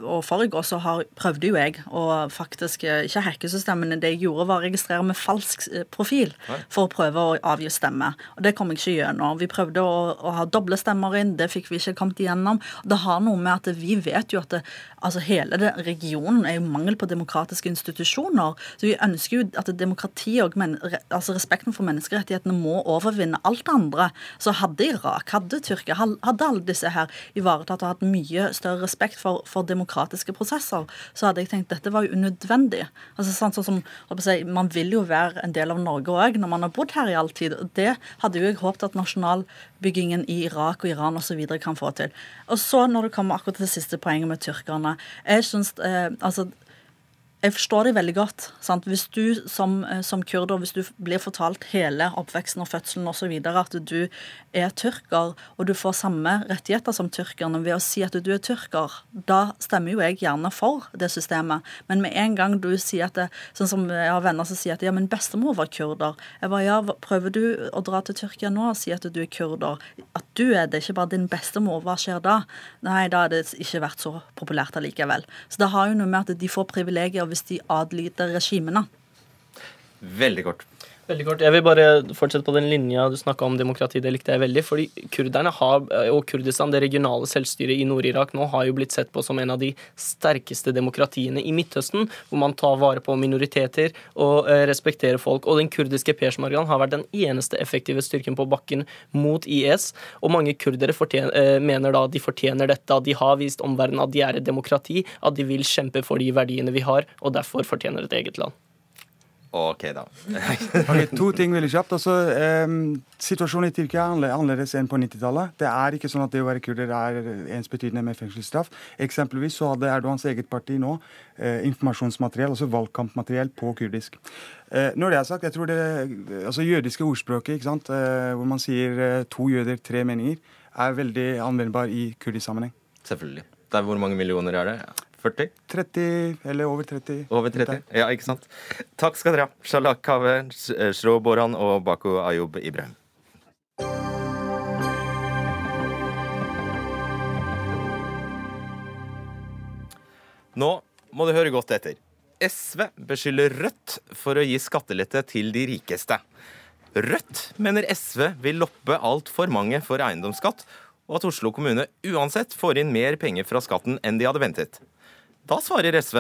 og forrige år så har, prøvde jo jeg å faktisk eh, ikke hacke systemene. Det jeg gjorde, var å registrere med falsk profil for å prøve å avgi stemme. Og det kom jeg ikke gjennom. Vi prøvde å, å ha doble stemmer inn, det fikk vi ikke kommet igjennom. Det har noe med at vi vet jo at det, altså hele det, regionen er jo mangel på demokratiske institusjoner. Så vi ønsker jo at demokrati og men, altså respekten for menneskerettighetene må overvinne alt det andre. Så hadde Irak, hadde Tyrkia, hadde alle disse her ivaretatt og hatt mye større respekt for, for, demokratiske prosesser, så hadde jeg tenkt dette var jo unødvendig. Altså sånn, som, Man vil jo være en del av Norge òg når man har bodd her i all tid. og Det hadde jo jeg håpet at nasjonalbyggingen i Irak og Iran osv. kan få til. Og så når det kommer akkurat til det siste poenget med tyrkerne. jeg synes, eh, altså jeg forstår det veldig godt. Sant? Hvis du som, eh, som, kurder hvis du blir fortalt hele oppveksten og fødselen osv. at du er tyrker, og du får samme rettigheter som tyrkerne ved å si at du er tyrker, da stemmer jo jeg gjerne for det systemet. Men med en gang du sier at det, sånn som jeg har venner som sier at ja, min bestemor var kurder. Jeg bare ja, prøver du å dra til Tyrkia nå og si at du er kurder? At du er det, ikke bare din bestemor. Hva skjer da? Nei, da har det ikke vært så populært allikevel. Så det har jo noe med at de får privilegier hvis de adlyder regimene. Veldig kort. Veldig kort. Jeg vil bare fortsette på den linja du snakka om demokrati. Det likte jeg veldig. fordi kurderne har, og Kurdistan, det regionale selvstyret i Nord-Irak nå, har jo blitt sett på som en av de sterkeste demokratiene i Midtøsten, hvor man tar vare på minoriteter og eh, respekterer folk. Og den kurdiske peshmergaen har vært den eneste effektive styrken på bakken mot IS. Og mange kurdere fortjener, eh, mener da de fortjener dette, at de har vist omverdenen at de er et demokrati, at de vil kjempe for de verdiene vi har, og derfor fortjener et eget land. OK, da. okay, to ting veldig kjapt. Altså, eh, situasjonen i Tyrkia er annerledes enn på 90-tallet. Det er ikke sånn at det å være kurder er ensbetydende med fengselsstraff. Eksempelvis så hadde Erdogans eget parti nå eh, informasjonsmateriell, altså valgkampmateriell, på kurdisk. Eh, når det er sagt, jeg tror det altså jødiske ordspråket, ikke sant, eh, hvor man sier eh, to jøder, tre meninger, er veldig anvendbar i kurdisk sammenheng. Selvfølgelig. Der hvor mange millioner er det? 40? 30, eller over 30. Over 30, Ja, ikke sant. Takk skal dere ha. Shalak Kaveh, Shro Boran og Baku Ayub Ibrahim. Nå må du høre godt etter. SV beskylder Rødt for å gi skattelette til de rikeste. Rødt mener SV vil loppe altfor mange for eiendomsskatt og at Oslo kommune uansett får inn mer penger fra skatten enn de hadde ventet. Da svarer SV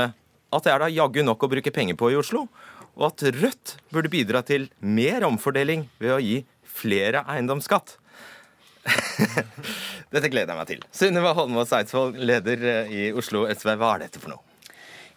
at det er da jaggu nok å bruke penger på i Oslo, og at Rødt burde bidra til mer omfordeling ved å gi flere eiendomsskatt. Dette gleder jeg meg til. Sunniva Holmås Eidsvoll, leder i Oslo SV, hva er dette for noe?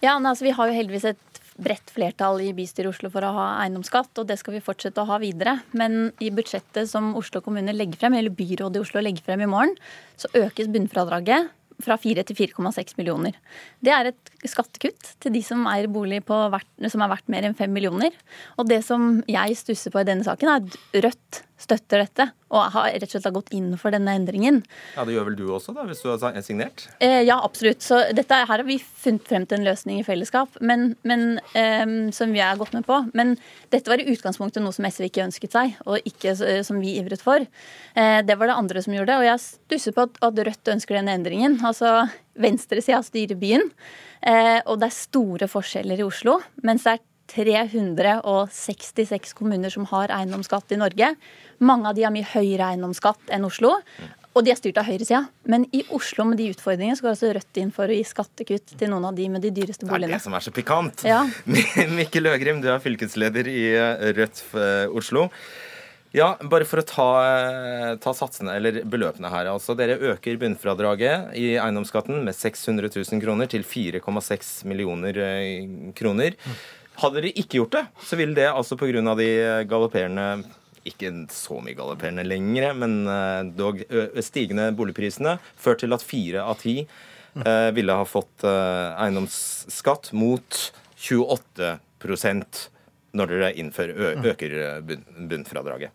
Ja, altså, Vi har jo heldigvis et bredt flertall i bystyret i Oslo for å ha eiendomsskatt, og det skal vi fortsette å ha videre. Men i budsjettet som Oslo kommune legger frem, eller byrådet i Oslo legger frem i morgen, så økes bunnfradraget fra 4 til 4,6 millioner. Det er et skattekutt til de som eier bolig hvert, som er verdt mer enn 5 millioner. Og det som jeg stusser på i denne saken, er at Rødt støtter dette og har rett og slett gått inn for denne endringen. Ja, Det gjør vel du også, da, hvis du har signert? Eh, ja, absolutt. Så dette, her har vi funnet frem til en løsning i fellesskap men, men, eh, som vi har gått med på. Men dette var i utgangspunktet noe som SV ikke ønsket seg, og ikke eh, som vi ivret for. Eh, det var det andre som gjorde det. Og jeg stusser på at, at Rødt ønsker denne endringen. Altså, Venstresida styrer byen, eh, og det er store forskjeller i Oslo. mens det er 366 kommuner som har eiendomsskatt i Norge. Mange av de har mye høyere eiendomsskatt enn Oslo. Og de er styrt av høyresida. Men i Oslo med de utfordringene så går altså Rødt inn for å gi skattekutt til noen av de med de dyreste boligene. Det er det som er så pikant. Ja. Mikkel Øgrim, du er fylkesleder i eh, Rødt eh, Oslo. Ja, bare for å ta, eh, ta, satsene, eller beløpene her. altså. Dere øker bunnfradraget i eiendomsskatten med 600 000 kroner til 4,6 millioner kroner. Hadde dere ikke gjort det, så ville det altså pga. de galopperende ikke så mye galopperende lenger, men eh, dog stigende boligprisene ført til at fire av ti eh, ville ha fått eh, eiendomsskatt mot 28% når dere innfører, øker bunnfradraget.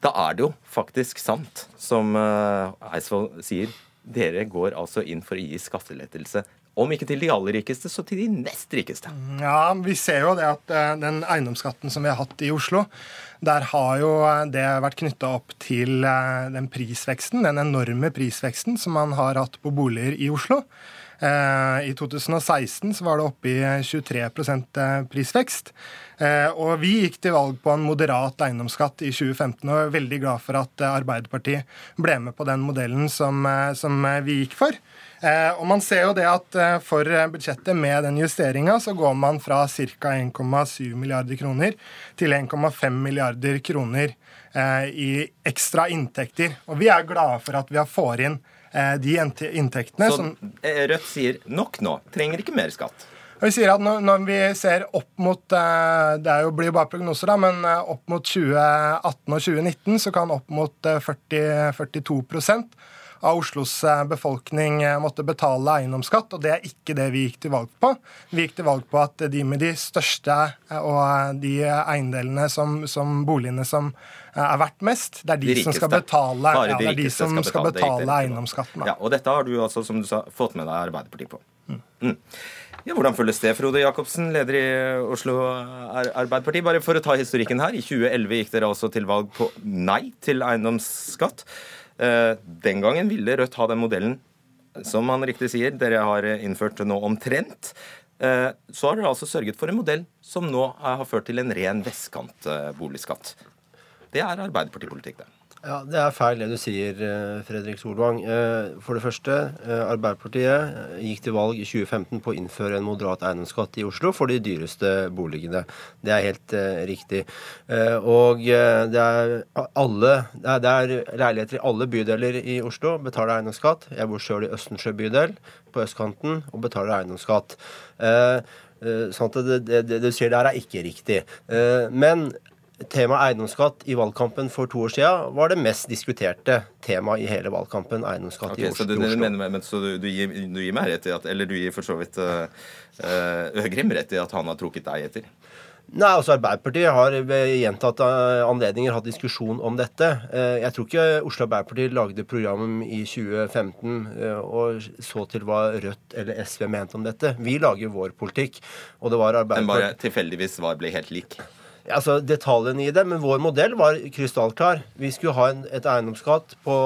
Da er det jo faktisk sant, som Eidsvoll sier. Dere går altså inn for å gi skattelettelse om ikke til de aller rikeste, så til de nest rikeste. Ja, vi ser jo det at eh, den eiendomsskatten som vi har hatt i Oslo, der har jo eh, det vært knytta opp til eh, den prisveksten, den enorme prisveksten som man har hatt på boliger i Oslo. I 2016 så var det oppe i 23% prisvekst. Og vi gikk til valg på en moderat eiendomsskatt i 2015 og er veldig glad for at Arbeiderpartiet ble med på den modellen som, som vi gikk for. Eh, og man ser jo det at eh, For budsjettet med den justeringa så går man fra ca. 1,7 milliarder kroner til 1,5 milliarder kroner eh, i ekstra inntekter. Og vi er glade for at vi har får inn de inntektene. Så Rødt sier nok nå, trenger ikke mer skatt? Vi sier at når, vi ser opp mot Det jo, blir jo bare prognoser, da, men opp mot 2018 og 2019 så kan opp mot 40, 42 av Oslos eh, befolkning eh, måtte betale eiendomsskatt, og det er ikke det vi gikk til valg på. Vi gikk til valg på at de med de største eh, og de eiendelene som, som boligene som er verdt mest, det er de, de som skal betale, ja, det er de som skal betale, betale eiendomsskatten. Ja, og dette har du altså, som du sa, fått med deg Arbeiderpartiet på. Mm. Mm. Ja, hvordan føles det, Frode Jacobsen, leder i Oslo Arbeiderparti? Bare for å ta historikken her. I 2011 gikk dere altså til valg på nei til eiendomsskatt. Eh, den gangen ville Rødt ha den modellen som han riktig sier, dere har innført nå omtrent. Eh, så har dere altså sørget for en modell som nå har ført til en ren vestkantboligskatt. Det er Arbeiderpartipolitikk, det. Ja, Det er feil det du sier, eh, Fredrik Solvang. Eh, for det første, eh, Arbeiderpartiet gikk til valg i 2015 på å innføre en moderat eiendomsskatt i Oslo for de dyreste boligene. Det er helt riktig. Og det er, alle, det er leiligheter i alle bydeler i Oslo betaler eiendomsskatt. Jeg bor sjøl i Østensjø bydel på østkanten og betaler eiendomsskatt. Sånn at det, det, det du sier der, er ikke riktig. Men Temaet eiendomsskatt i valgkampen for to år siden var det mest diskuterte temaet i hele valgkampen. eiendomsskatt okay, i Oslo. Så, du, mener, men, så du, du, gir, du, gir, meg rett i at Eller du gir for så vidt uh, Øgrim rett i at han har trukket deg etter? Nei, altså Arbeiderpartiet har ved gjentatte anledninger hatt diskusjon om dette. Jeg tror ikke Oslo Arbeiderparti lagde program i 2015 og så til hva Rødt eller SV mente om dette. Vi lager vår politikk, og det var Arbeiderpartiet Den bare tilfeldigvis var, ble helt lik? Altså detaljene i det, men vår modell var krystallklar. Vi skulle ha en, et eiendomsskatt på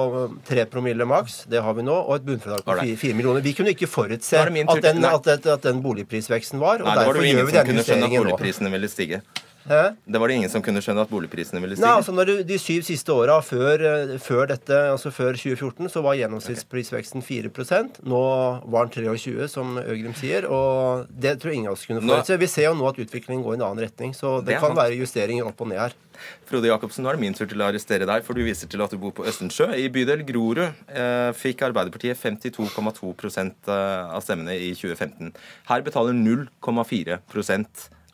3 promille maks, det har vi nå, og et bunnfradrag på 4, 4, millioner. Vi kunne ikke forutse at den, at, at den, boligprisveksten var, og Nei, derfor gjør vi denne justeringen nå. Hæ? Det var det ingen som kunne skjønne at boligprisene ville stige? Nei, altså når du, De syv siste åra før, eh, før dette, altså før 2014, så var gjennomsnittsprisveksten 4% Nå var den 23 som Øgrim sier. og Det tror jeg ingen av oss kunne forutse. Vi ser jo nå at utviklingen går i en annen retning, så Det det kan sant. være justeringer opp og ned her. Frode Jacobsen, nå er det min tur til å arrestere deg, for du viser til at du bor på Østensjø. I bydel Grorud eh, fikk Arbeiderpartiet 52,2 eh, av stemmene i 2015. Her betaler 0,4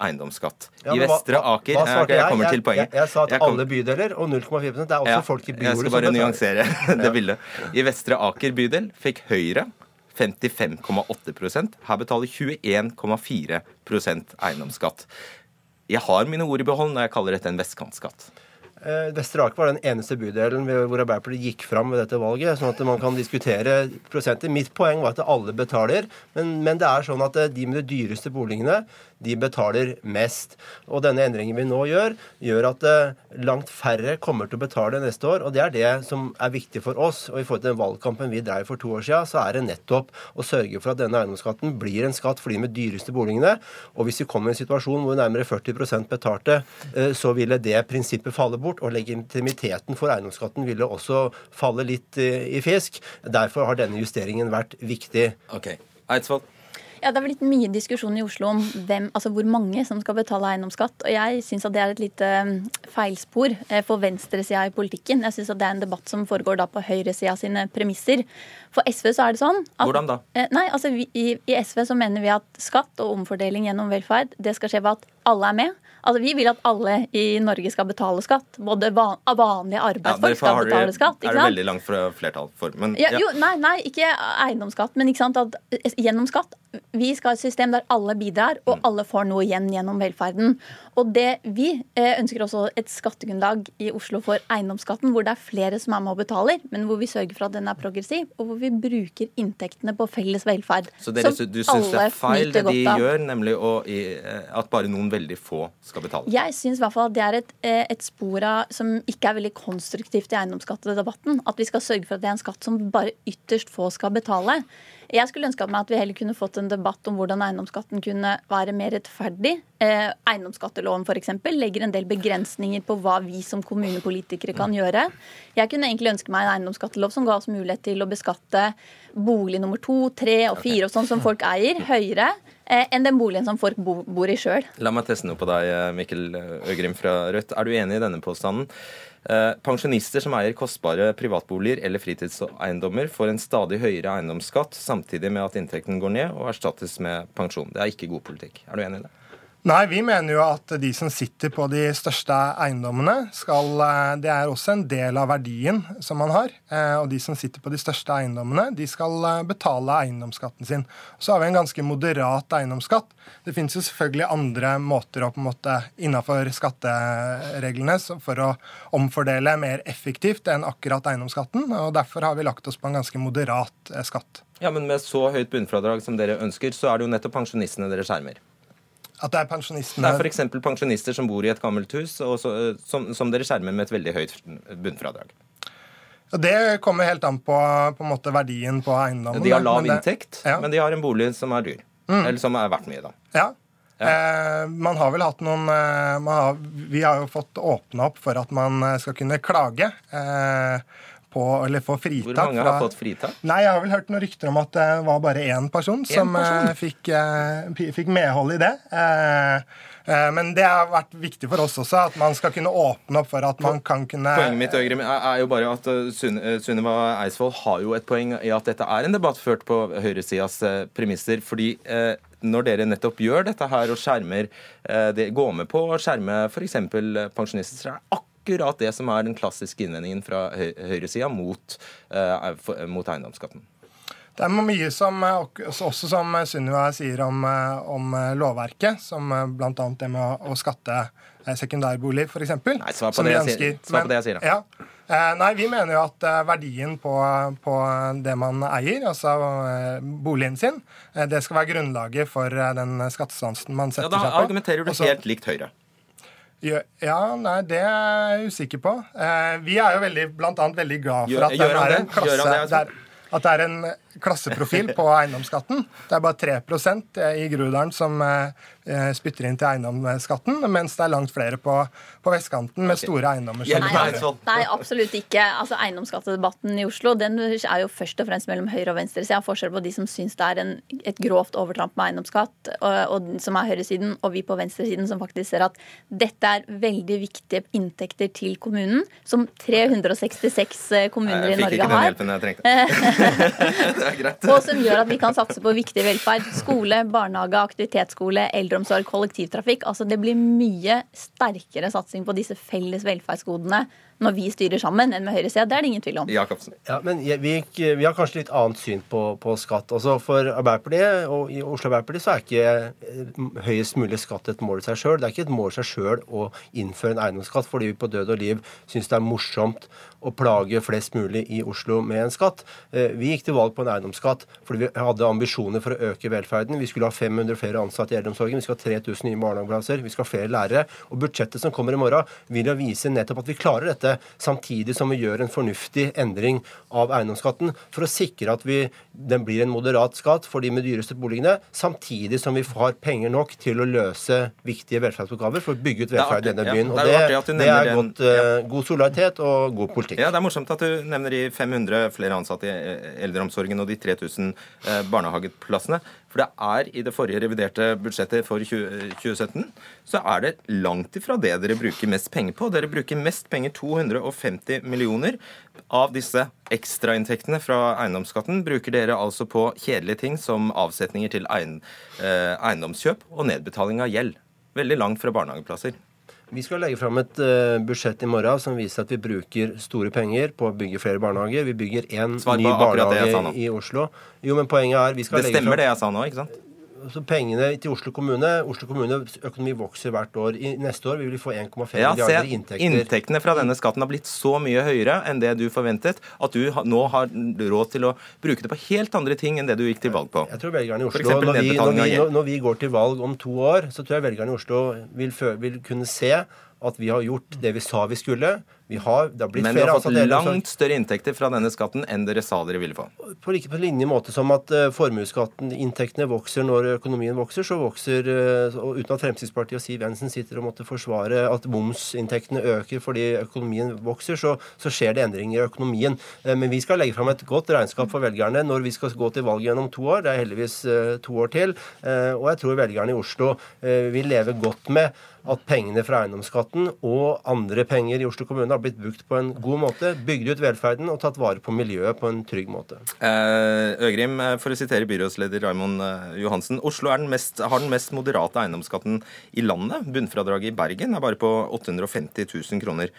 eiendomsskatt. Ja, I Vestre hva- Aker hva Jeg jeg? kommer til poenget. jeg- jeg sa at kom- alle bydeler, og 0,4 Det er også Ja, folk i byordet Jeg skal bare nyansere det bildet. I Vestre Aker bydel fikk Høyre 55,8% Her betaler 21,4% eiendomsskatt. Jeg har mine ord i behold når jeg kaller dette en vestkantskatt. Eh, Vestre Aker var den eneste bydelen hvor Arbeiderpartiet gikk fram ved dette valget. sånn at man kan diskutere prosenter. Mitt poeng var at alle betaler, men, men det er sånn at eh, de med de dyreste boligene de betaler mest. Og denne endringen vi nå gjør, gjør at eh, langt færre kommer til å betale neste år. Og det er det som er viktig for oss. Og i forhold til den valgkampen vi drev for to år siden, så er det nettopp å sørge for at denne eiendomsskatten blir en skatt for de med dyreste boligene. Og hvis vi kommer i en situasjon hvor nærmere 40 betalte, eh, så ville det prinsippet falle bort, og legitimiteten for eiendomsskatten ville også falle litt eh, i fisk. Derfor har denne justeringen vært viktig. Ok. Eidsvoll? Ja, Det vel litt mye diskusjon i Oslo om hvem, altså hvor mange som skal betale eiendomsskatt. og Jeg syns det er et lite mm, feilspor eh, for venstresida i politikken. Jeg synes at Det er en debatt som foregår da på høyresida sine premisser. For SV så er det sånn at Hvordan da? Eh, Nei, altså vi, i, I SV så mener vi at skatt og omfordeling gjennom velferd det skal skje ved at alle er med. Altså Vi vil at alle i Norge skal betale skatt. Både van, vanlige arbeidsfolk ja, skal betale dere- skatt. er det sant? veldig langt fra flertall for. Men Ja, jo, nei, nei, ikke eiendomsskatt, men ikke sant, at eh, gjennom skatt. Vi skal ha et system der alle bidrar, og alle får noe igjen gjennom velferden. Og det Vi eh, ønsker også et skattegrunnlag i Oslo for eiendomsskatten, hvor det er flere som er med og betaler, men hvor vi sørger for at den er progressiv, og hvor vi bruker inntektene på felles velferd. Så dere, som du syns det er feil det de gjør, nemlig å, eh, at bare noen veldig få skal betale? Jeg syns det er et, eh, et spor av, som ikke er veldig konstruktivt i eiendomsskattedebatten. At vi skal sørge for at det er en skatt som bare ytterst få skal betale. Jeg skulle ønske meg at vi heller kunne fått en debatt om hvordan eiendomsskatten kunne være mer rettferdig. Eh, eiendomsskatteloven f.eks. legger en del begrensninger på hva vi som kommunepolitikere kan gjøre. Jeg kunne egentlig ønske meg en eiendomsskattelov som ga oss mulighet til å beskatte bolig nummer to, tre og fire og sånn som folk eier, høyere eh, enn den boligen som folk bo, bor i sjøl. La meg teste noe på deg, eh, Mikkel Øgrim fra Rødt. Er du enig i denne påstanden? Eh, pensjonister som eier kostbare privatboliger eller fritidseiendommer, får en stadig høyere eiendomsskatt samtidig med at inntekten går ned og erstattes med pensjon. Det er ikke god politikk. Er du enig i det? Nei, vi mener jo at de som sitter på de største eiendommene, skal eh, Det er også en del av verdien som man har. eh, Og de som sitter på de største eiendommene, de skal eh, betale eiendomsskatten sin. Så har vi en ganske moderat eiendomsskatt. Det finnes jo selvfølgelig andre måter å på en måte innafor skattereglene for å omfordele mer effektivt enn akkurat eiendomsskatten. Og derfor har vi lagt oss på en ganske moderat skatt. Ja, men med så høyt bunnfradrag som dere ønsker, så er det jo nettopp pensjonistene dere skjermer. At det er Det pensjonistene er f.eks. pensjonister som bor i et gammelt hus, og så, eh, som, som dere skjermer med et veldig høyt bunnfradrag. Det kommer helt an på, på måte verdien på eiendommen. De har lav men det- inntekt, Ja. men de har en bolig som er dyr. Mm. Eller som er verdt mye, da. Ja. Eh, man har vel hatt noen eh, har, Vi har jo fått åpna opp for at man eh, skal kunne klage eh, på Eller få fritak. Hvor mange fra, har fått fritak? Nei, Jeg har vel hørt noen rykter om at det var bare én person en som person? eh, fikk, eh, fikk medhold i det. Eh, men det har vært viktig for oss også, at man skal kunne åpne opp for at man kan kunne Poenget mitt Øgrim, er, jo bare at Sunn- Sunniva Eidsvoll har jo et poeng i at dette er en debatt ført på høyresidas premisser. fordi når dere nettopp gjør dette her og skjermer det, går med på å skjerme f.eks. pensjonister, så er det akkurat det som er den klassiske innvendingen fra høy høyresida mot, uh, mot eiendomsskatten. Det er mye som eh, også som Sunniva sier om, eh, om eh, lovverket, som bl.a. det med å, å skatte eh, sekundærbolig, f.eks. Nei, svar på det jeg sier. Svar på det jeg sier, da. Ja. Eh, Nei, vi mener jo at eh, verdien på, på det man eier, altså eh, boligen sin, eh, det skal være grunnlaget for eh, den skattestansen man Ja, setter Da seg på. Da argumenterer du Også, helt likt Høyre. Ja, nei, det er jeg usikker på. Eh, vi er jo veldig, blant annet veldig glad for at gjør det er en klasse det, altså? der, At det er en klasseprofil på eiendomsskatten. Det er bare 3% i Grudalen som eh, spytter inn til eiendomsskatten, mens det er langt flere på, på vestkanten med store eiendommer. Nei, altså, nei, absolutt ikke. Altså, Eiendomsskattedebatten i Oslo den er jo først og fremst mellom høyre og venstre. Så jeg har forskjell på de som syns det er en, et grovt overtramp med eiendomsskatt, og, og, som er høyresiden, og vi på venstresiden som faktisk ser at dette er veldig viktige inntekter til kommunen, som 366 eh, kommuner i Norge har. Jeg fikk ikke den hjelpen jeg trengte. Og som gjør at vi kan satse på viktig velferd. Skole, barnehage, aktivitetsskole, eldreomsorg, kollektivtrafikk. Altså det blir mye sterkere satsing på disse felles velferdsgodene når vi styrer sammen enn med høyresida. Det er det ingen tvil om. Jakobsen. Ja, men vi, vi, har kanskje litt annet syn på, på skatt. Altså For Arbeiderpartiet og i Oslo Arbeiderparti så er ikke eh, høyest mulig skatt et mål i seg sjøl. Det er ikke et mål i seg sjøl å innføre en eiendomsskatt fordi vi på død og liv syns det er morsomt å plage flest mulig i Oslo med en skatt. Eh, vi gikk til valg på en eiendomsskatt fordi vi hadde ambisjoner for å øke velferden. Vi skulle ha 500 flere ansatte i eldreomsorgen, vi skal ha 3000 nye barnehageplasser, vi skal ha flere lærere. Og budsjettet som kommer i morgen, vil jo vise nettopp at vi klarer dette dette, samtidig som vi gjør en fornuftig endring av eiendomsskatten for å sikre at vi, den blir en moderat skatt for de med dyreste boligene, samtidig som vi har penger nok til å løse viktige velferdsoppgaver for å bygge ut velferd i denne byen. Og det, det, det er godt, uh, god solidaritet og god politikk. Ja, Det er morsomt at du nevner de 500 flere ansatte i eldreomsorgen og de 3000 eh, barnehageplassene. For det er i det forrige reviderte budsjettet for 2017 så er det langt ifra det dere bruker mest penger på. Dere bruker mest penger, 250 millioner. Av disse ekstrainntektene fra eiendomsskatten bruker dere altså på kjedelige ting som avsetninger til eh, eiendomskjøp og nedbetaling av gjeld. Veldig langt fra barnehageplasser. Vi skal legge fram et uh, budsjett i morgen som viser at vi bruker store penger på å bygge flere barnehager. Vi bygger én ny barnehage i Oslo. Jo, men poenget er vi skal Det stemmer det jeg sa nå, ikke sant? Så pengene til Oslo kommune Oslo kommunes økonomi vokser hvert år. I neste år vil vi få 1,5 ja, milliarder i inntekter. Inntektene fra denne skatten har blitt så mye høyere enn det du forventet, at du nå har råd til å bruke det på helt andre ting enn det du gikk til valg på. Jeg tror velgerne i Oslo, når vi, når, vi, når vi, går til valg om to år, så tror jeg velgerne i Oslo vil, vil kunne se at vi har gjort det vi sa vi skulle. Vi har, det har blitt Men dere har fått langt større inntekter fra denne skatten enn dere sa dere ville få. På like på linje måte som at uh, formuesskatten, inntektene vokser når økonomien vokser, så vokser uh, og Uten at Fremskrittspartiet og Siv Jensen sitter og måtte forsvare at momsinntektene øker fordi økonomien vokser, så, så skjer det endringer i økonomien. Uh, men vi skal legge fram et godt regnskap for velgerne når vi skal gå til valg gjennom to år. Det er heldigvis to år til. og jeg tror velgerne i Oslo vil leve godt med at pengene fra eiendomsskatten og andre penger i Oslo kommune har blitt brukt på en god måte, bygd ut velferden og tatt vare på miljøet på en trygg måte. Eh, Øgrim, eh, for å sitere byrådsleder Raymond eh, Johansen. Oslo den mest, har den mest moderate eiendomsskatten i landet. Bunnfradraget i Bergen er bare på 850 000 kroner.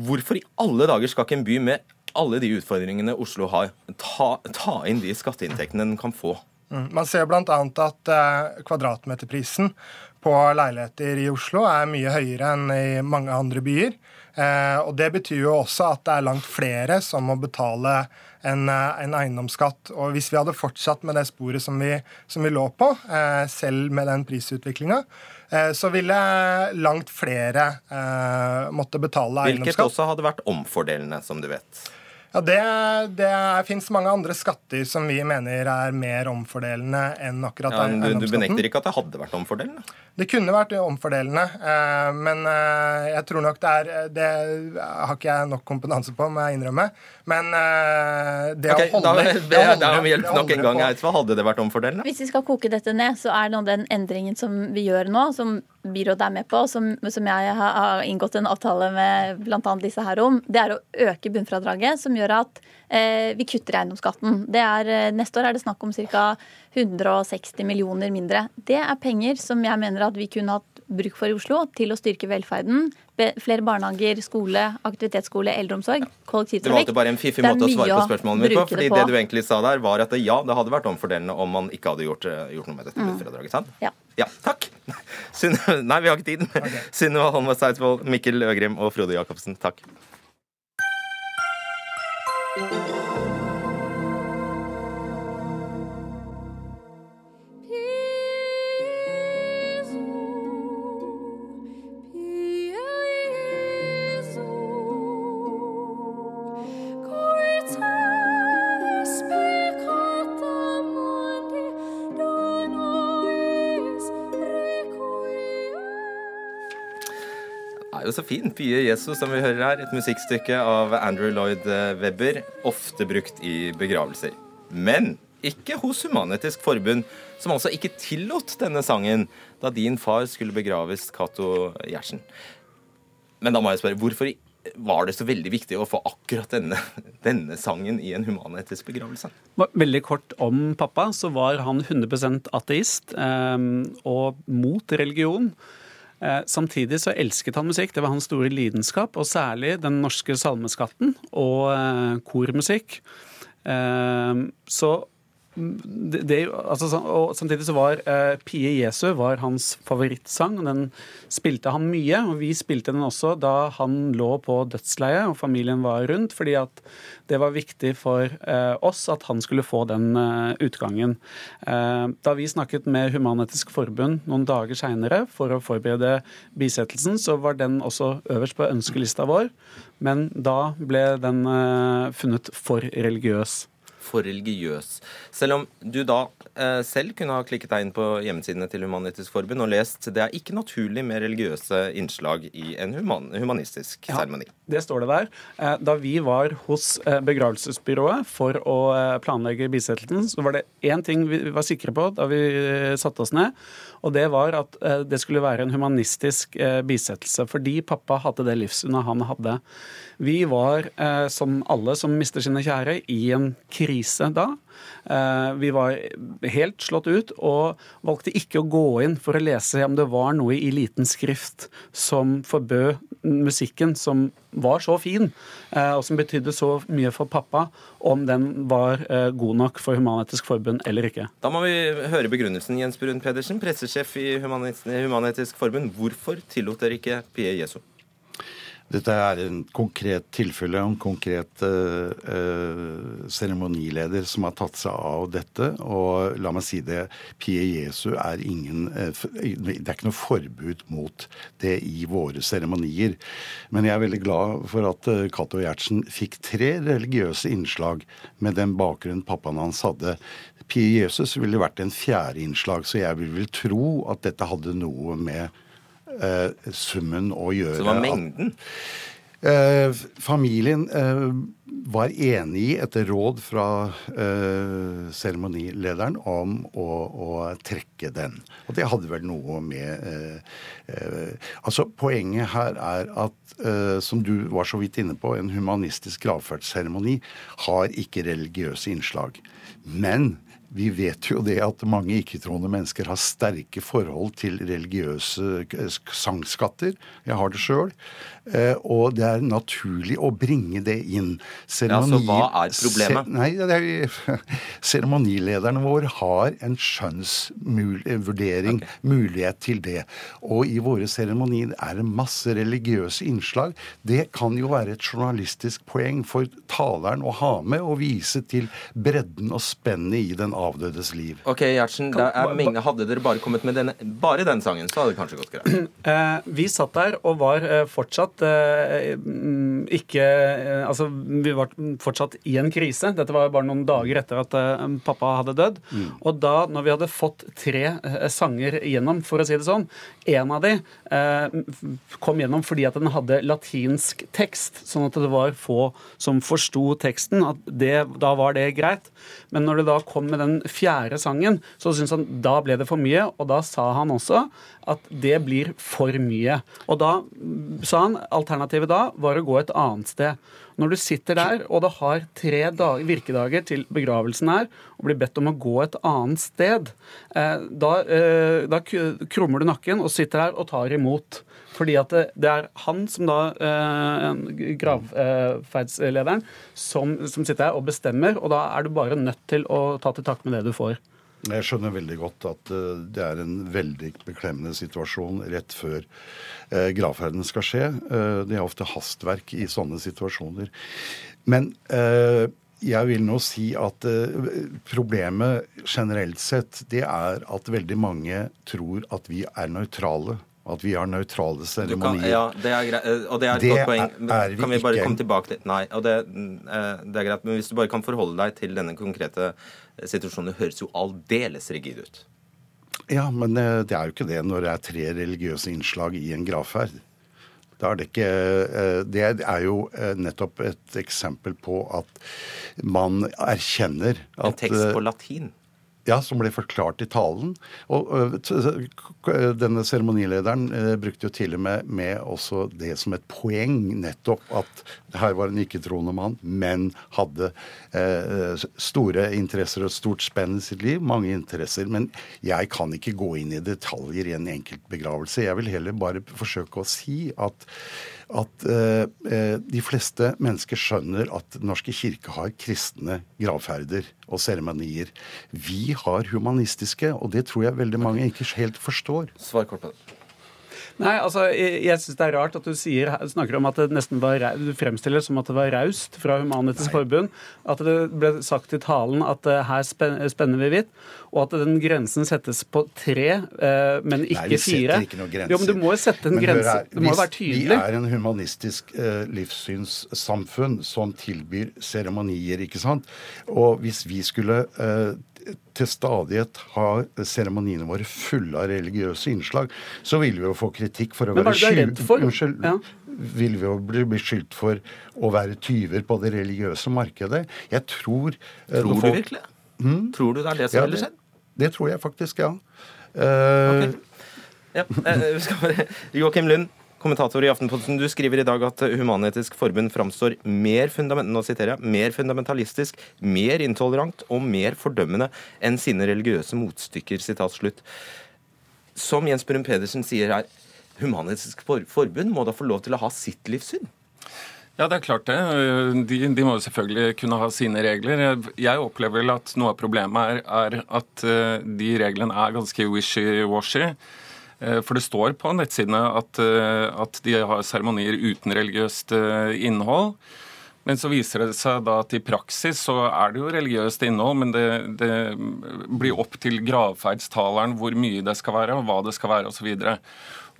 Hvorfor i alle dager skal ikke en by med alle de utfordringene Oslo har, ta, ta inn de skatteinntektene den kan få? Mm. Man ser bl.a. at kvadratmeterprisen på leiligheter i Oslo er mye høyere enn i mange andre byer. Eh, og Det betyr jo også at det er langt flere som må betale en, eh, en eiendomsskatt. Og Hvis vi hadde fortsatt med det sporet som vi, som vi lå på, eh, selv med den prisutviklinga, så ville langt flere måtte betale eiendomsskatt. Hvilket også hadde vært omfordelende, som du vet. Ja, Det, det fins mange andre skatter som vi mener er mer omfordelende enn akkurat ja, eiendomsskatten. Du benekter ikke at det hadde vært omfordelende? Det kunne vært omfordelende, eh, men eh, jeg tror nok det er Det har ikke jeg nok kompetanse på, må jeg innrømme. Men eh, det okay, å holde Da, det er om hjelp nok en gang, Eidsvoll. Hadde det vært omfordelende? Hvis vi skal koke dette ned, så er det den endringen som vi gjør nå, som byrådet er med på, som, som jeg har inngått en avtale med bl.a. disse her om, det er å øke bunnfradraget, som gjør at eh, vi kutter eiendomsskatten. Eh, neste år er det snakk om ca. 160 millioner mindre. Det er penger som jeg mener at vi kunne hatt bruk for i Oslo til å styrke velferden. Flere barnehager, skole, aktivitetsskole, eldreomsorg, kollektivtrafikk. Det var alltid bare en fiffig måte å svare på spørsmålene mine på. fordi det, det, du egentlig sa der, var at ja, det hadde vært omfordelende om man ikke hadde gjort, eh, gjort noe med dette bunnfradraget. sant? Ja. Ja, takk. Nei, vi har ikke tid. Okay. Sunniva Holmås Eidsvoll, Mikkel Øgrim og Frode Jacobsen, takk. Så fin. Pye Jesus', som vi hører her. Et musikkstykke av Andrew Lloyd Webber, ofte brukt i begravelser. Men ikke hos Human-Etisk Forbund, som altså ikke tillot denne sangen da din far skulle begraves, Cato Gjertsen. Men da må jeg spørre, hvorfor var det så veldig viktig å få akkurat denne, denne sangen i en humanetisk begravelse? Veldig kort om pappa, så var han 100% ateist eh, og mot religion. Eh, samtidig så elsket han musikk, det var hans store lidenskap, og særlig den norske salmeskatten og eh, kormusikk. Eh, så det, det, altså, og Samtidig så var uh, Pie Jesu var hans favorittsang. og Den spilte han mye, og vi spilte den også da han lå på dødsleiet og familien var rundt, fordi at det var viktig for uh, oss at han skulle få den uh, utgangen. da vi snakket med Human-Etisk Forbund noen dager seinere for å forberede bisettelsen, så var den også øverst på ønskelista vår, men da ble den funnet for religiøs for religiøs. Selv om du da eh, selv kunne ha klikket deg inn på hjemmesidene til Human-Etisk Forbund og lest det er ikke naturlig med religiøse innslag i en human, humanistisk seremoni. Ja, det står det der. Eh, da vi var hos eh, begravelsesbyrået for å eh, planlegge bisettelsen, så var det én ting vi var sikre på da vi satte oss ned, og det var at det skulle være en humanistisk bisettelse. Fordi pappa hadde det livssynet han hadde. Vi var, eh, som alle som mister sine kjære, i en krise da. Eh, vi var helt slått ut og valgte ikke å gå inn for å lese om det var noe i liten skrift som forbød musikken som var så fin, eh, og som betydde så mye for pappa, om den var god nok for Human-Etisk Forbund eller ikke. Da må vi høre begrunnelsen, Jens Brun Pedersen, pressesjef i Human-Etisk Forbund. Hvorfor tillot dere ikke Pie Jesu? Dette er en konkret tilfelle, en konkret seremonileder uh, som har tatt seg av dette. Og la meg si det, Pie Jesu er ingen uh, Det er ikke noe forbud mot det i våre seremonier. Men jeg er veldig glad for at uh, Cato Gjertsen fikk tre religiøse innslag med den bakgrunnen pappaen hans hadde. Pie Jesus ville vært en fjerde innslag, så jeg vil vel tro at dette hadde noe med eh, summen å gjøre. Så det var mengden? Eh, familien eh, var enig etter råd fra eh, seremonilederen, om å, å, trekke den. Og det hadde vel noe med eh, eh, Altså, poenget her er at, som du var så vidt inne på, en humanistisk gravferdsseremoni har ikke religiøse innslag. Men vi vet jo det at mange ikke-troende mennesker har sterke forhold til religiøse sangskatter. Jeg har det sjøl. Eh, og det er naturlig å bringe det inn. Seremoni, ja, så hva er problemet? Se, nei, Seremonilederen våre har en skjønnsvurdering, okay. mulighet til det. Og i våre seremonier er det masse religiøse innslag. Det kan jo være et journalistisk poeng for taleren å ha med og vise til bredden og spennet i den avdødes liv. Ok, Gjertsen, Hadde dere bare kommet med denne, bare den sangen, så hadde det kanskje gått greit. Eh, vi satt der og var eh, fortsatt Eh, mm, ikke Altså, vi var fortsatt i en krise. Dette var bare noen dager etter at eh, pappa hadde dødd. Mm. Og da, når vi hadde fått tre sanger gjennom, for å si det sånn En av de kom gjennom fordi at den hadde latinsk tekst, sånn at det var få som forsto teksten. at det, Da var det greit. Men når det da kom med den fjerde sangen, så syntes han da ble det for mye. Og da sa han også at det blir for mye. Og da sa han alternativet da var å gå et annet sted. Når du sitter der, og det har tre dager, virkedager til begravelsen her, og blir bedt om å gå et annet sted, eh, da, eh, da krummer du nakken og sitter der og tar imot. Fordi at det, det er han som da, eh, gravferdslederen, som, som sitter her og bestemmer, og da er du bare nødt til å ta til takke med det du får. Jeg skjønner veldig godt at uh, det er en veldig beklemmende situasjon rett før uh, gravferden skal skje. Uh, det er ofte hastverk i sånne situasjoner. Men jeg vil nå si at problemet generelt sett, det er at veldig mange tror at vi er nøytrale. At vi har nøytrale seremonier. Ja, det er greit. Og det er et det godt poeng. Er, vi kan vi bare ikke. komme tilbake til Nei, og det, det, er greit. Men hvis du bare kan forholde deg til denne konkrete situasjonen, det høres jo aldeles rigid ut. Ja, men det er jo ikke det når det er tre religiøse innslag i en gravferd. Da er det ikke eh, Det er jo eh, nettopp et eksempel på at man erkjenner at En tekst på latin? Ja, som ble forklart i talen. Og ø, t- t- denne seremonilederen brukte jo til og med, med også det som et poeng, nettopp at her var en ikke-troende mann, men hadde eh, store interesser og stort spenn i sitt liv. Mange interesser. Men jeg kan ikke gå inn i detaljer i en enkelt begravelse. Jeg vil heller bare forsøke å si at at eh, eh, de fleste mennesker skjønner at Den norske kirke har kristne gravferder og seremonier. Vi har humanistiske, og det tror jeg veldig mange ikke helt forstår. Svar kort på det. Nei, altså, Jeg, jeg syns det er rart at du sier, snakker om at det nesten var Du fremstiller som at det var raust fra Human-Etisk Forbund. At det ble sagt i talen at uh, her spen- spenner vi hvitt. Og at den grensen settes på tre, uh, men ikke Nei, vi fire. ikke noen grenser. Jo, men du må jo sette en Men grense. her, Det må jo være tydelig. Vi er en humanistisk uh, livssynssamfunn som tilbyr seremonier, ikke sant? Og hvis vi skulle til stadighet ha seremoniene våre fulle av religiøse innslag, så ville vi jo få kritikk for å Men være for? Unnskyld. Vil vi jo bli beskyldt for å være tyver på det religiøse markedet? Jeg tror eh, Tror når du folk- virkelig? Mm? Tror du det er det som Ja, ville skjedd? Det tror jeg faktisk, ja. Eh, Ja, eh, vi skal bare... Joakim Lund, kommentator i Aftenposten. Du skriver i dag at Human-Etisk Forbund framstår mer, fundament, mer fundamentalistisk, mer intolerant og mer fordømmende enn sine religiøse motstykker. Som Jens Brun Pedersen sier her, Human-Etisk Forbund må da få lov til å ha sitt livssyn? Ja, det er klart det. De, de må jo selvfølgelig kunne ha sine regler. Jeg opplever vel at noe av problemet er, er at eh, de reglene er ganske wishy-washy. Eh, For det står på nettsidene at, eh, at de har seremonier uten religiøst eh, innhold. Men så viser det seg da at i praksis så er det jo religiøst innhold, men det, det blir opp til gravferdstaleren hvor mye det skal være, og hva det skal være osv.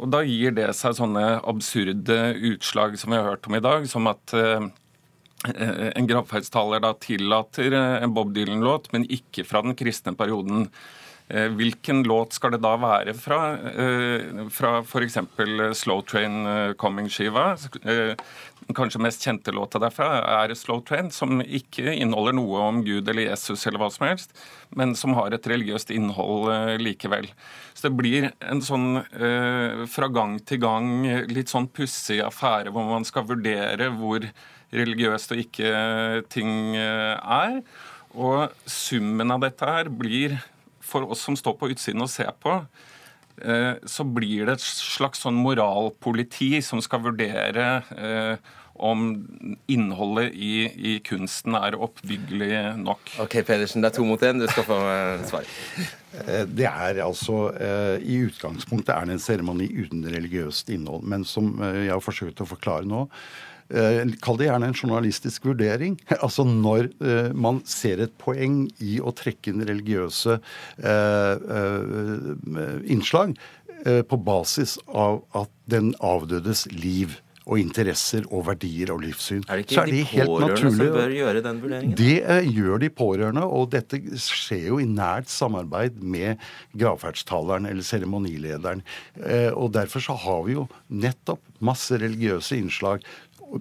Og da gir det seg sånne absurde utslag som vi har hørt om i dag, som at eh, en gravferdstaler da tillater en Bob Dylan-låt, men ikke fra den kristne perioden. Eh, Hvilken låt skal det da være fra? Eh, Fra f.eks. Slow Train eh, Coming-skiva. Kanskje mest kjente låta derfra er Slow Train, som ikke inneholder noe om Gud eller Jesus eller hva som helst, men som har et religiøst innhold likevel. Så det blir en sånn fra gang til gang litt sånn pussig affære hvor man skal vurdere hvor religiøst og ikke ting er. Og summen av dette her blir, for oss som står på utsiden og ser på, eh, så blir det et slags sånn moralpoliti som skal vurdere eh, om innholdet i, i kunsten er oppbyggelig nok. Ok, Pedersen, det er to mot én. Du skal få eh, svar. Eh, Det er altså I utgangspunktet er det en seremoni uten religiøst innhold. Men som jeg har forsøkt å forklare nå, kall det gjerne en journalistisk vurdering. Altså når eh, man ser et poeng i å trekke inn religiøse eh, eh, innslag eh, på basis av at den avdødes liv og interesser og verdier og livssyn. Er det ikke så de pårørende som bør gjøre den vurderingen? Det eh, gjør de pårørende, og dette skjer jo i nært samarbeid med gravferdstaleren eller seremonilederen. Eh, Og derfor så har vi jo nettopp masse religiøse innslag.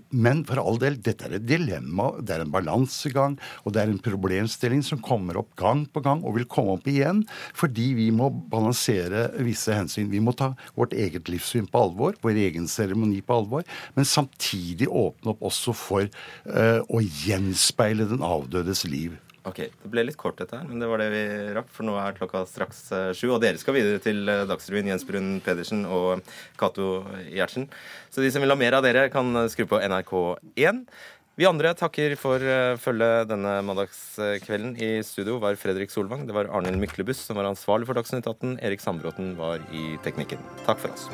Men for all del, dette er et dilemma, det er en balansegang, og det er en problemstilling som kommer opp gang på gang og vil komme opp igjen, fordi vi må balansere visse hensyn. Vi må ta vårt eget livssyn på alvor, vår egen seremoni på alvor, men samtidig åpne opp også for uh, å gjenspeile den avdødes liv. Ok, Det ble litt kort, dette her, men det var det vi rakk. For nå er klokka straks eh, sju. Og dere skal videre til eh, Dagsrevyen, Jens Brun Pedersen og Cato Gjertsen. Så de som vil ha mer av dere, kan eh, skru på NRK1. Vi andre takker for følget denne mandagskvelden. I studio var Fredrik Solvang. Det var Arnhild Myklebuss som var ansvarlig for Dagsnytt 18. Erik Sandbråten var i teknikken. Takk for oss.